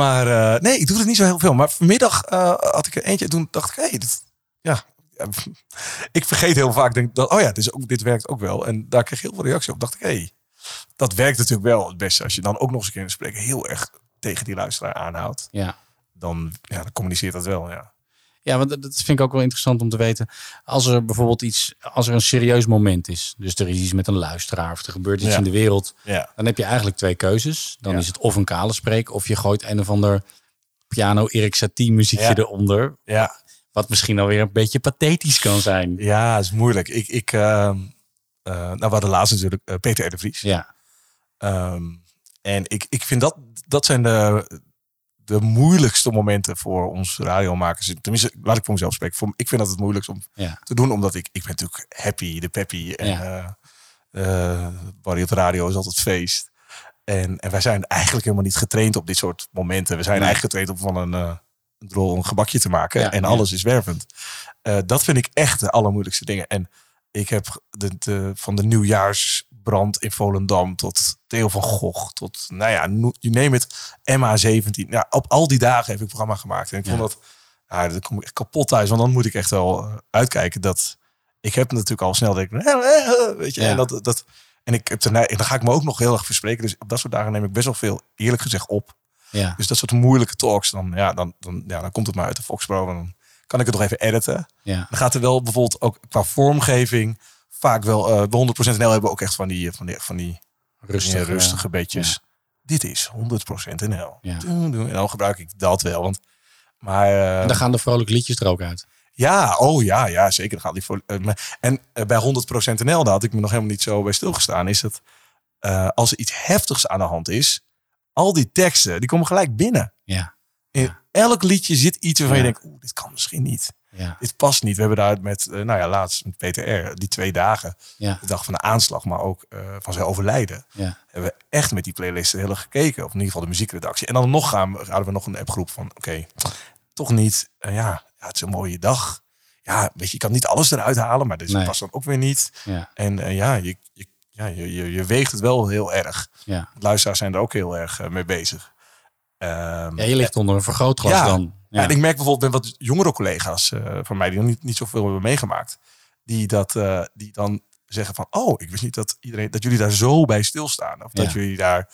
maar eh, nee, ik doe het niet zo heel veel. Maar vanmiddag eh, had ik er eentje. Toen dacht ik, hé, hey, dit, ja. ja, [laughs] Ik vergeet heel vaak, denk dat, oh ja, dit, is ook, dit werkt ook wel. En daar kreeg ik heel veel reactie op. Dacht ik, hé, hey, dat werkt natuurlijk wel het beste. Als je dan ook nog eens een keer in het spreken heel erg tegen die luisteraar aanhoudt. Ja. Dan, ja, dan communiceert dat wel, ja. Ja, want dat vind ik ook wel interessant om te weten. Als er bijvoorbeeld iets, als er een serieus moment is, dus er is iets met een luisteraar of er gebeurt iets Ja. in de wereld, Ja. dan heb je eigenlijk twee keuzes. Dan Ja. is het of een kale spreek, of je gooit een of ander piano Erik Satie muziekje eronder. Ja. Wat misschien alweer een beetje pathetisch kan zijn. Ja, is moeilijk. Ik, ik, ehm, eh, nou, we hadden laatst natuurlijk eh, Peter R. de Vries. Ja. Ehm, en ik, ik vind dat, dat zijn de, de moeilijkste momenten voor ons radiomakers. Tenminste, laat ik voor mezelf spreken. Voor, ik vind dat het moeilijkst om Ja. te doen, omdat ik, ik ben natuurlijk happy, de peppy. En Ja. eh, eh, radio is altijd feest. En, en wij zijn eigenlijk helemaal niet getraind op dit soort momenten. We zijn Nee. eigenlijk getraind om van een, eh, een drol een gebakje te maken. Ja, en alles is wervend. Dat vind ik echt de allermoeilijkste dingen. En ik heb de, de, van de nieuwjaarsbrand in Volendam tot Theo van Gogh, tot, nou ja, you name it, MA17. Ja, op al die dagen heb ik programma gemaakt. En ik Ja. vond dat, ja, dan kom ik echt kapot thuis. Want dan moet ik echt wel eh, uitkijken dat, ik heb natuurlijk al snel denk ik, weet je, Ja. en dat, dat, en ik heb daarna, dan ga ik me ook nog heel erg verspreken. Dus op dat soort dagen neem ik best wel veel, eerlijk gezegd, op. Ja. Dus dat soort moeilijke talks, dan, ja, dan, dan, ja, dan komt het maar uit de Foxbro. En dan kan ik het nog even editen. Ja. Dan gaat er wel bijvoorbeeld ook qua vormgeving vaak wel de 100% NL hebben ook echt van die, van die, van die Rustige, rustige ja. beetjes. Dit is 100% NL. Ja. En dan gebruik ik dat wel. Want, maar, eh, En dan gaan de vrolijke liedjes er ook uit. ja, oh ja, ja, zeker. Dan gaat die voor, maar- en eh, bij 100% NL, daar had ik me nog helemaal niet zo bij stilgestaan, is dat als er iets heftigs aan de hand is, al die teksten, die komen gelijk binnen. Ja. Elk liedje zit iets waarvan je denkt, oeh, dit kan misschien niet. Ja. Dit past niet. We hebben daar met, eh, nou ja, laatst met PTR, die twee dagen, Ja. de dag van de aanslag, maar ook eh, van zijn overlijden, Ja. hebben we echt met die playlisten heel erg gekeken. Of in ieder geval de muziekredactie. En dan nog gaan we, hadden we nog een appgroep van, oké, toch niet. Eh, ja, ja, het is een mooie dag. Ja, weet je, je kan niet alles eruit halen, maar dit Nee. past dan ook weer niet. Ja. En ja, je, je, ja je, je, weegt het wel heel erg. Ja. Luisteraars zijn er ook heel erg mee bezig. Ehm, Ja, je ligt onder een vergrootglas ja. dan. Ja. en ik merk bijvoorbeeld met wat jongere collega's eh, van mij die nog niet, niet zoveel hebben meegemaakt, die dat eh, die dan zeggen van, oh, ik wist niet dat iedereen dat jullie daar zo bij stilstaan, of dat jullie daar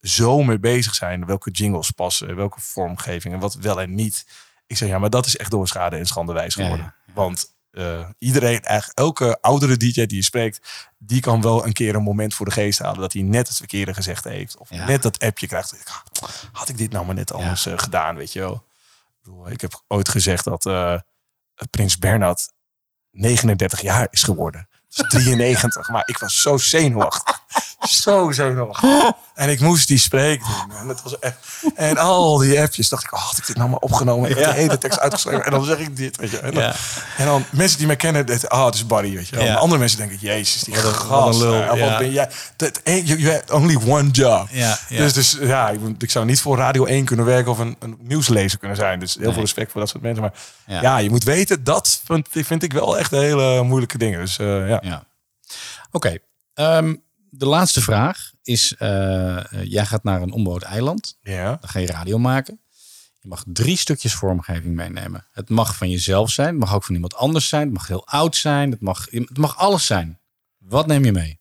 zo mee bezig zijn, welke jingles passen, welke vormgeving en wat wel en niet. Ik zeg ja, maar dat is echt door schade en schande wijs Ja, geworden, want eh, iedereen, eigenlijk elke oudere DJ die je spreekt, die kan wel een keer een moment voor de geest halen dat hij net het verkeerde gezegd heeft. Of Ja. net dat appje krijgt. Had ik dit nou maar net anders eh, gedaan, weet je wel. Ik heb ooit gezegd dat eh, Prins Bernhard 39 jaar is geworden. Dus 93. maar ik was zo zenuwachtig. Zo zenuwachtig. En ik moest die spreken. doen. En, het was echt, en al die appjes dacht ik, oh, had ik dit nou maar opgenomen? Ik heb Ja. de hele tekst uitgeschreven. En dan zeg ik dit, weet je. En dan, Ja. en dan mensen die mij kennen, dit, oh, het is Barry, weet je. Ja. Andere mensen denken, jezus, die Wat een- gast. wat lul, eh, wat ben jij? Dat, hey, you, had only one job. Dus, dus ja, ik, ik zou niet voor Radio 1 kunnen werken of een, een nieuwslezer kunnen zijn. Dus heel Nee. veel respect voor dat soort mensen. Maar Ja. ja, je moet weten, dat vind, vind ik wel echt hele moeilijke dingen. Dus eh, ja. Ja. Oké. ehm, de laatste vraag is: eh, jij gaat naar een onbewoond eiland. Ja. Dan ga je radio maken. Je mag drie stukjes vormgeving meenemen. Het mag van jezelf zijn. Het mag ook van iemand anders zijn. Het mag heel oud zijn. Het mag, het mag alles zijn. Wat neem je mee?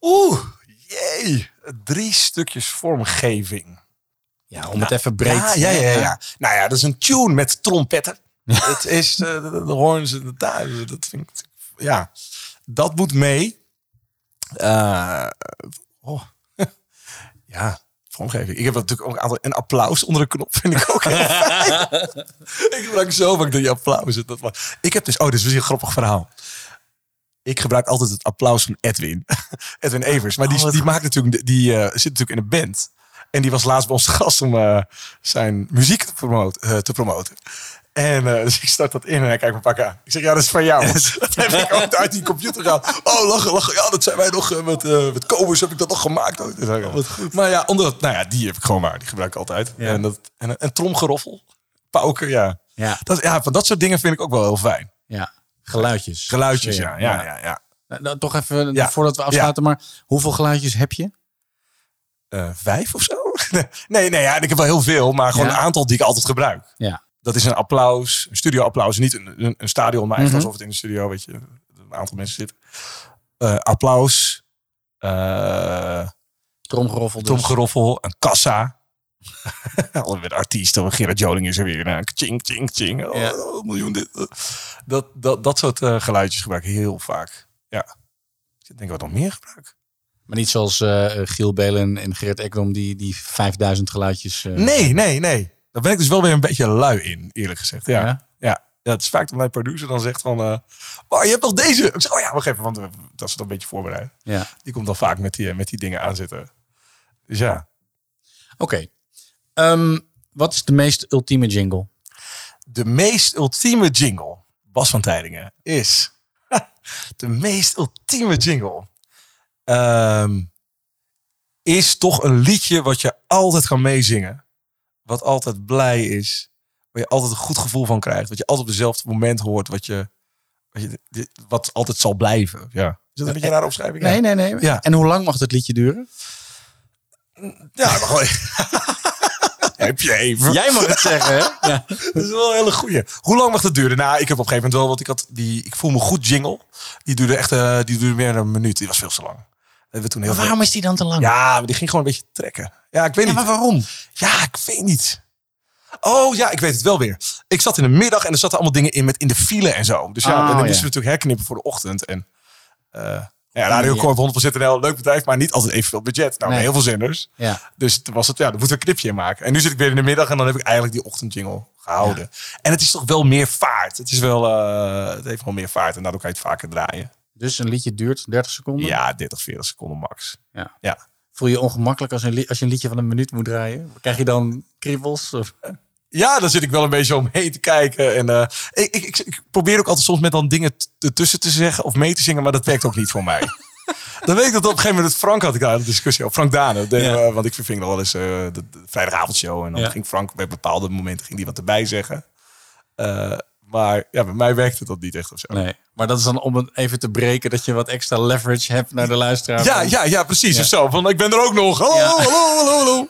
Oeh, jee. Drie stukjes vormgeving. Ja, om het even breed. Ja, ja, ja, ja. Nou ja, dat is een tune met trompetten. [laughs] Het is eh, de, de, horns en de tuigen. Dat vind ik, ja, dat moet mee. Eh, oh. [laughs] ja, vormgeving. Ik heb natuurlijk ook een aantal... Een applaus onder de knop vind ik ook heel fijn. [laughs] ik gebruik zo vaak die applaus. Dat was, ik heb dus... Oh, dit is weer een grappig verhaal. Ik gebruik altijd het applaus van Edwin. [laughs] Edwin Evers. Maar die, die maakt natuurlijk... Die eh, zit natuurlijk in een band. En die was laatst bij ons gast om eh, zijn muziek te, promoten, te promoten. En eh, dus ik start dat in en hij kijkt me pak aan. Ik zeg, ja, dat is van jou. [laughs] dat heb ik ook uit die computer gehaald. Oh, lachen, lachen. Ja, dat zijn wij nog eh, met, eh met Kobus heb ik dat nog gemaakt. Goed. Maar ja, onder, nou ja, die heb ik gewoon maar. Die gebruik ik altijd. En, dat, en, en tromgeroffel. Pauken, ja. Ja. Dat, ja, van dat soort dingen vind ik ook wel heel fijn. Ja, geluidjes. Geluidjes, ja. Ja, ja, ja. Nou, nou, toch even, Ja. voordat we afsluiten, maar hoeveel geluidjes heb je? Vijf of zo? [laughs] nee, nee, ja, ik heb wel heel veel. Maar gewoon een aantal die ik altijd gebruik. Ja. Dat is een applaus, een studio-applaus. Niet een, een, een stadion, maar echt Mhm. alsof het in de studio, weet je, een aantal mensen zitten. Eh, applaus. eh Tromgeroffel dus. tromgeroffel, een kassa. [laughs] Alle met artiesten, Gerard Joling is er weer. Nou, ching, ching, ching. Oh, Ja. oh, miljoen dit. Dat, dat, dat soort eh, geluidjes gebruik ik heel vaak. Ja. Ik denk wat nog meer gebruik. Maar niet zoals Giel Belen en Gerrit Ekdom die, die 5000 geluidjes... Nee, nee, nee. Daar ben ik dus wel weer een beetje lui in, eerlijk gezegd. Ja. Ja? Ja. Ja, het is vaak dat mijn producer dan zegt van... eh oh, je hebt nog deze. Ik zeg, oh ja, wacht even, want eh, dat is dan een beetje voorbereid. Ja. Die komt dan vaak met die, eh, met die dingen aanzitten. Dus ja. Oké. Ehm, wat is de meest ultieme jingle? De meest ultieme jingle, Bas van Tijdingen, is... [laughs] de meest ultieme jingle... ehm, is toch een liedje wat je altijd kan meezingen. Wat altijd blij is. Waar je altijd een goed gevoel van krijgt. Wat je altijd op dezelfde moment hoort. Wat, je, wat, je, dit- wat altijd zal blijven. Ja. Is dat een beetje een rare opschrijving? Nee, nee, nee. Ja. En hoe lang mag het liedje duren? Ja, maar gewoon... [laughs] Heb je even. Jij mag het zeggen, hè? Ja. Dat is wel een hele goeie. Hoe lang mag dat duren? Nou, ik heb op een gegeven moment wel, want ik had die, ik voel me goed jingle. Die duurde echt, eh, die duurde meer dan een minuut. Die was veel te lang. Hebben toen heel Maar waarom is die dan te lang? Ja, maar die ging gewoon een beetje trekken. Ja, ik weet Ja, niet. maar waarom? Ja, ik weet niet. Oh ja, ik weet het wel weer. Ik zat in de middag en er zaten allemaal dingen in met in de file en zo. Dus ja, Oh, dan ja. moesten we natuurlijk herknippen voor de ochtend. En eh ja, Radio Ja. Corp 100% NL, leuk bedrijf, maar niet altijd evenveel budget. Nou, Nee. heel veel zenders. Ja. Dus toen was het, ja, dan moeten we een knipje in maken. En nu zit ik weer in de middag en dan heb ik eigenlijk die ochtendjingle gehouden. En het is toch wel meer vaart. Het is wel, eh, het heeft wel meer vaart en daardoor kan je het vaker draaien. Dus een liedje duurt 30 seconden? Ja, 30, 40 seconden max. Ja. Ja. Voel je je ongemakkelijk als, een als je een liedje van een minuut moet draaien? Krijg je dan kriebels? Of? Ja, dan zit ik wel een beetje omheen te kijken. En eh, ik, ik, ik, probeer ook altijd soms met dan dingen ertussen te zeggen of mee te zingen, maar dat werkt ook niet voor mij. [laughs] Dan weet ik dat op een gegeven moment Frank had ik daar een discussie over. Frank Dane. De, eh, want ik verving nog wel eens eh, de, de vrijdagavondshow. En dan Ja. ging Frank bij bepaalde momenten ging die wat erbij zeggen. Maar ja, bij mij werkte dat niet echt of zo. Nee. Maar dat is dan om het even te breken dat je wat extra leverage hebt naar de luisteraar. Ja, ja, ja, precies. Ja. Of zo. Van, ik ben er ook nog. Hallo, Ja. hallo, hallo, hallo.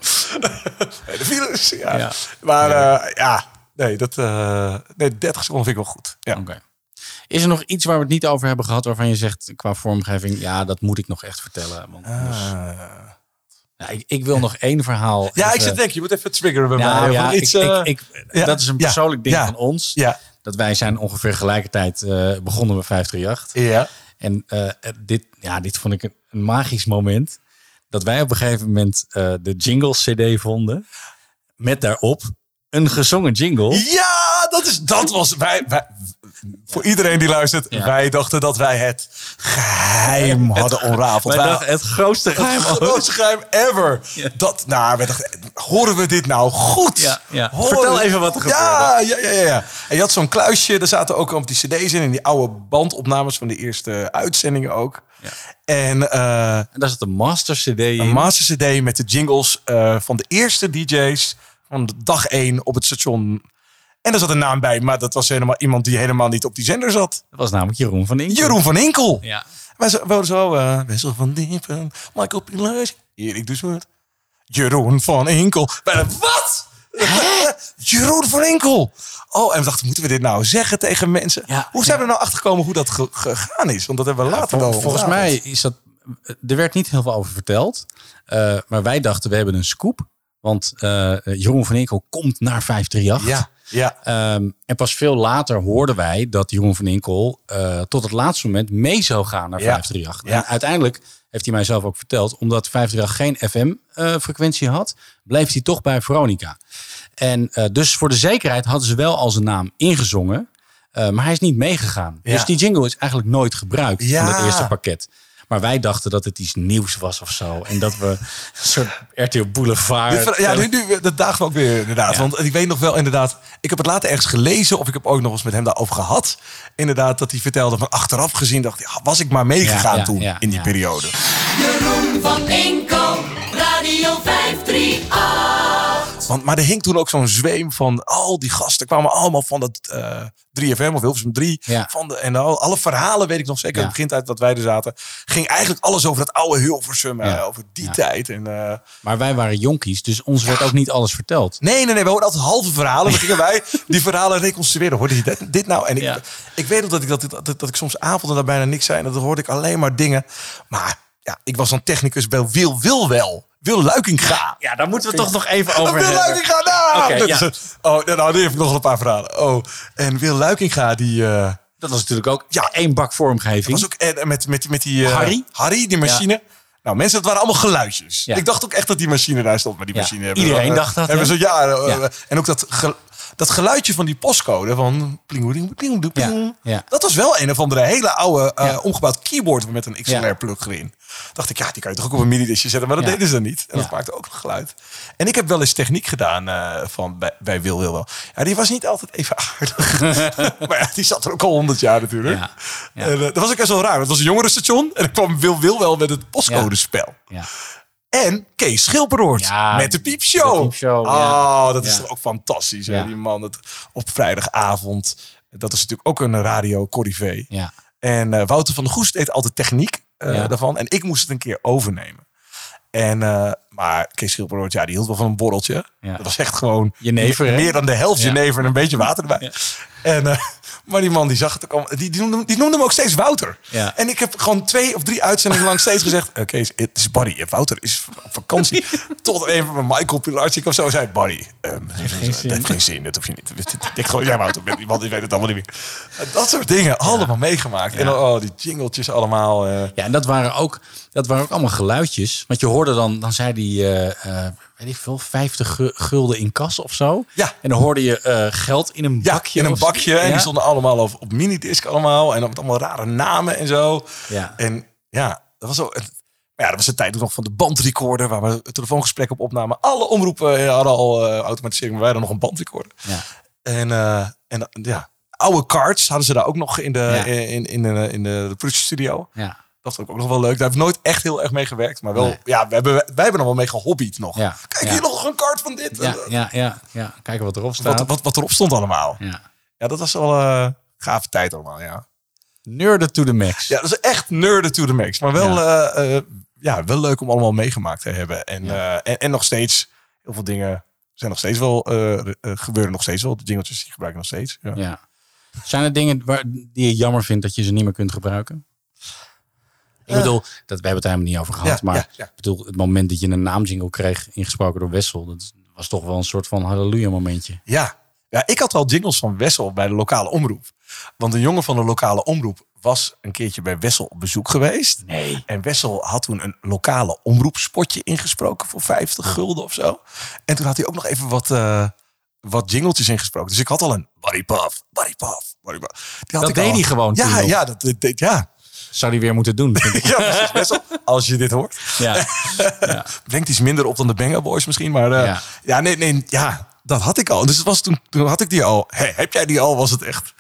[laughs] De files, ja. Ja. Maar ja. ja, nee, dat, eh, nee, 30 seconden vind ik wel goed. Ja. Oké. Is er nog iets waar we het niet over hebben gehad waarvan je zegt qua vormgeving, ja, dat moet ik nog echt vertellen? Want anders- Ja, ik, ik wil nog één verhaal. Ja, ik zit denk je moet even triggeren bij mij. ja, ik, eh, ja, dat is een ja, persoonlijk ding ja, van ons. Dat wij zijn ongeveer gelijkertijd eh, begonnen met 538. Ja. En eh, dit, ja, dit vond ik een, magisch moment. Dat wij op een gegeven moment eh, de jingle CD vonden. Met daarop een gezongen jingle. Ja, dat, is, dat was... Wij, wij, voor iedereen die luistert, wij dachten dat wij het geheim [laughs] hadden onrafeld. Dachten, het grootste geheim Het grootste geheim ever. Dat, nou, wij dachten, horen we dit nou goed? Ja, ja. Vertel even wat er ja, ja, ja, ja, ja. En je had zo'n kluisje, daar zaten ook op die cd's in. En die oude bandopnames van de eerste uitzendingen ook. En, eh, En daar zat een master CD in. een master cd met de jingles eh, van de eerste DJ's van de dag één op het station. En daar zat een naam bij, maar dat was helemaal iemand die helemaal niet op die zender zat. Dat was namelijk Jeroen van Inkel. Jeroen van Inkel. Ja. Wij zo- zo, eh Wessel van Diepen, Michael Pilar, Erik Zwart, Jeroen van Inkel. Wij dachten, wat? [laughs] Jeroen van Inkel. Oh, en we dachten, moeten we dit nou zeggen tegen mensen? hoe zijn we er nou achter gekomen hoe dat ge- gegaan is? Want dat hebben we later Vol- wel volgens mij is dat. Er werd niet heel veel over verteld. Eh, maar wij dachten, we hebben een scoop. Want eh, Jeroen van Inkel komt naar 538. Ja, ja. Ehm, en pas veel later hoorden wij dat Jeroen van Inkel eh, tot het laatste moment mee zou gaan naar Ja. 538. Ja. En uiteindelijk heeft hij mij zelf ook verteld, omdat 538 geen FM-frequentie had, bleef hij toch bij Veronica. En eh, dus voor de zekerheid hadden ze wel al zijn naam ingezongen, eh, maar hij is niet meegegaan. Ja. Dus die jingle is eigenlijk nooit gebruikt Ja. van het eerste pakket. Maar wij dachten dat het iets nieuws was of zo. En dat we een soort RTL Boulevard... Ja, nu, nu, dat dagen we ook weer inderdaad. Ja. Want ik weet nog wel inderdaad... Ik heb het later ergens gelezen of ik heb ook nog eens met hem daarover gehad. Inderdaad, dat hij vertelde van achteraf gezien dacht... Ja, was ik maar meegegaan Ja, ja, toen ja, in die ja. periode. Jeroen van Inkel, Radio 538. Want, maar er hing toen ook zo'n zweem van al die gasten kwamen allemaal van dat eh 3FM of Hilversum 3. Ja. Van de, en al, alle verhalen weet ik nog zeker. Het begint uit dat wij er zaten. Ging eigenlijk alles over dat oude Hilversum. Ja. over die tijd. En, eh, Maar wij waren jonkies, dus ons werd ook niet alles verteld. Nee, nee, nee. We hoorden altijd halve verhalen. Dan gingen [laughs] wij die verhalen reconstrueren. Hoorde je dit, dit nou? En ik, ik weet nog dat ik, dat, dat, dat ik soms avonden daar bijna niks zei. En dan hoorde ik alleen maar dingen. Maar ja, ik was dan technicus bij Wil Wil wel. Wil Luikinga. Ja, daar moeten we toch nog even over Wil hebben. Luikinga, nou! Dat ja. Oh, nou, nu heb ik nog een paar verhalen. Oh, en Wil Luikinga, die... eh, Dat was natuurlijk ook ja, één bak vormgeving. was ook eh, met, met, met die... eh, Harry? Harry, die machine. Nou, mensen, dat waren allemaal geluidjes. Ik dacht ook echt dat die machine daar stond. Maar die machine hebben iedereen we, dacht dat, Hebben ze eh, Ja. En ook dat, dat geluidje van die postcode van... Pling, pling, pling, pling, Ja, ja. Dat was wel een of andere hele oude Ja. omgebouwd keyboard met een. XLR-plug erin. Dacht ik, ja, die kan je toch ook op een mini-disje zetten. Maar dat deden ze niet. En dat maakte ook een geluid. En ik heb wel eens techniek gedaan eh, van bij, bij Wil Wil wel. Ja, die was niet altijd even [laughs] aardig. [laughs] maar ja, die zat er ook al honderd jaar natuurlijk. En, eh, dat was ook echt wel raar. Het was een jongerenstation. En ik kwam Wil Wil wel met het postcodespel. Ja. En Kees Schilperoort Ja, met de piepshow. de piepshow, oh, ja. dat is Ja. toch ook fantastisch. Hè? Die man het, op vrijdagavond. Dat is natuurlijk ook een radio corrivé. Ja. En eh, Wouter van der Goes deed altijd techniek eh, daarvan. En ik moest het een keer overnemen. En, eh, maar Kees Schilperoort, ja, die hield wel van een borreltje. Dat was echt gewoon Jenever, hè? meer dan de helft jenever en een beetje water erbij. En, maar die man die zag het ook al. Die, die, noemde, die noemde hem ook steeds Wouter. Ja. En ik heb gewoon twee of drie uitzendingen lang steeds gezegd... "Eh, Kees, het is Barry. En Wouter is op vakantie. [laughs] Tot een van mijn Michael Pilarczyk of zo zei... Barry, heeft geen zin. heeft geen zin. Dat hoef je niet. Ik gewoon, jij Wouter, iemand die weet het allemaal niet meer. Dat soort dingen, allemaal meegemaakt. En dan, oh, die jingletjes allemaal. eh, Ja, en dat waren ook, dat waren ook allemaal geluidjes. Want je hoorde dan, dan zei die, eh, eh, weet ik veel, 50 gu- gulden in kas of zo. Ja. En dan hoorde je eh, geld in een Ja, bakje. in een bakje. En die stonden allemaal op, op minidisc allemaal. En dan met allemaal rare namen en zo. Ja. En ja, dat was zo... het- Ja, dat was de tijd nog van de bandrecorder... waar we het telefoongesprek op opnamen. Alle omroepen hadden al eh, automatisering... maar wij hadden nog een bandrecorder. Ja. En, en ja, oude cards hadden ze daar ook nog in de, Ja. in, in, de, in de, de productiestudio. Ja. Dat vond ik ook nog wel leuk. Daar heb ik nooit echt heel erg mee gewerkt. Maar wel, Nee. ja, we hebben, wij hebben er wel mee gehobbied nog. Ja. Kijk, Ja. hier nog een kaart van dit. Ja, ja, ja, ja. Kijken wat erop staat. Wat, wat, wat erop stond allemaal. Ja. Ja, dat was wel een gave tijd allemaal, ja. Nerden to the max. Ja, dat is echt nerden to the max. Maar wel, Ja. eh, eh, ja, wel leuk om allemaal meegemaakt te hebben. En, en, en nog steeds, heel veel dingen zijn nog steeds wel, gebeuren nog steeds wel. De jingeltjes die gebruiken nog steeds. Ja. Ja. Zijn er dingen waar, die je jammer vindt dat je ze niet meer kunt gebruiken? Ik bedoel, dat, we hebben het helemaal niet over gehad. Maar. Ik bedoel, het moment dat je een naamjingle kreeg, ingesproken door Wessel, dat was toch wel een soort van halleluja momentje. Ja, Ja, ik had wel jingles van Wessel bij de lokale omroep. Want een jongen van de lokale omroep was een keertje bij Wessel op bezoek geweest. Nee. En Wessel had toen een lokale omroepspotje ingesproken voor 50 gulden of zo. En toen had hij ook nog even wat, eh wat jingletjes ingesproken. Dus ik had al een Buddy Puff, Buddy Puff, Buddy Puff. Die had Dat ik deed al. hij gewoon Ja, ja, dat, dat- dat- ja. Zou hij weer moeten doen. vind ik. [laughs] ja, precies. Wessel, als je dit hoort. Ja. [laughs] Brengt iets minder op dan de Banger Boys misschien. Maar eh, Ja. ja. nee, nee, ja, dat had ik al. Dus het was toen, toen had ik die al. Hé, heb jij die al, was het echt.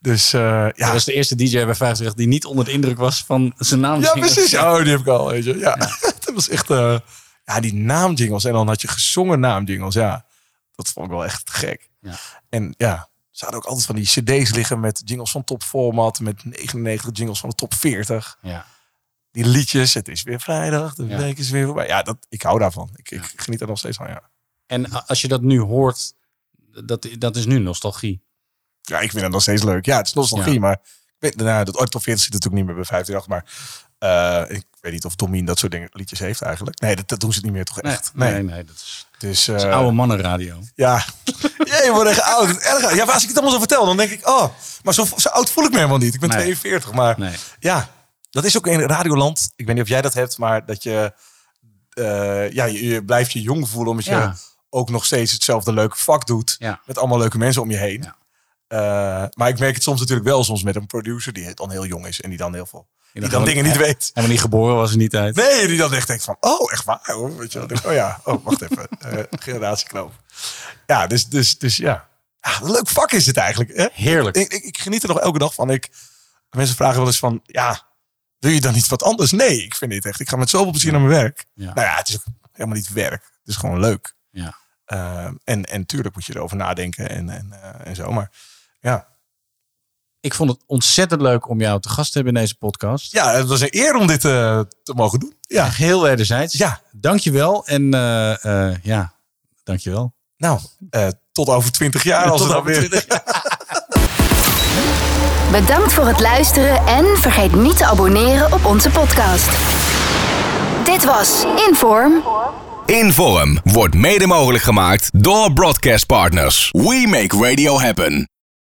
Dus eh, ja. Dat was de eerste DJ bij 50 die niet onder de indruk was van zijn naam. Ja, precies. Oh, die heb ik al, weet je. Ja, [laughs] dat was echt... eh, ja, die naamjingles. En dan had je gezongen naamjingles. Ja, dat vond ik wel echt gek. Ja. En ja, ze hadden ook altijd van die cd's liggen met jingles van top format. Met 99 jingles van de top 40. Ja. Die liedjes. Het is weer vrijdag. De Ja. week is weer voorbij. Ja, dat, ik hou daarvan. Ik, ik geniet er nog steeds van, ja. En als je dat nu hoort, dat, dat is nu nostalgie. Ja, ik vind het nog steeds leuk. Ja, het is nostalgie, maar ik weet, nou, dat top 40 zit natuurlijk niet meer bij 58, maar eh, ik weet niet of Domien dat soort dingen, liedjes heeft eigenlijk. Nee, dat, dat doen ze niet meer toch Nee, echt. nee, nee, dat is, Dus, dat is eh, oude mannenradio. Ja, [laughs] ja je wordt echt oud. Erg. Ja, als ik het allemaal zo vertel, dan denk ik, oh, maar zo, zo oud voel ik me helemaal niet. Ik ben Nee. 42, maar Nee. ja, dat is ook in Radioland. Ik weet niet of jij dat hebt, maar dat je, eh, ja, je, je blijft je jong voelen omdat je ook nog steeds hetzelfde leuke vak doet. Ja. Met allemaal leuke mensen om je heen. Ja. Eh, maar ik merk het soms natuurlijk wel soms met een producer die dan heel jong is en die dan heel veel, die dan dingen niet weet. Helemaal niet geboren was in die tijd. Nee, die dan echt denkt van, oh, echt waar hoor. Weet je wel. Oh ja, oh, wacht even. [laughs] Eh generatieknoop. Ja, dus, dus, dus ja. ja. Leuk vak is het eigenlijk. Hè? Heerlijk. Ik, ik, ik geniet er nog elke dag van. Ik, mensen vragen wel eens van, ja, wil je dan niet wat anders? Nee, ik vind dit echt. Ik ga met zoveel plezier naar mijn werk. Ja. Nou ja, het is helemaal niet werk. Het is gewoon leuk. Ja. Eh, en, en tuurlijk moet je erover nadenken en, en, eh, en zo. Maar ja. Ik vond het ontzettend leuk om jou te gast te hebben in deze podcast. ja, het was een eer om dit eh, te mogen doen. Ja. Echt Heel wederzijds. Ja. Dankjewel. En eh, eh, ja, dankjewel. Nou, eh, tot over twintig jaar. Als het dan weer. 20 [laughs] Bedankt voor het luisteren en vergeet niet te abonneren op onze podcast. Dit was Inform. Inform wordt mede mogelijk gemaakt door Broadcast Partners. We make radio happen.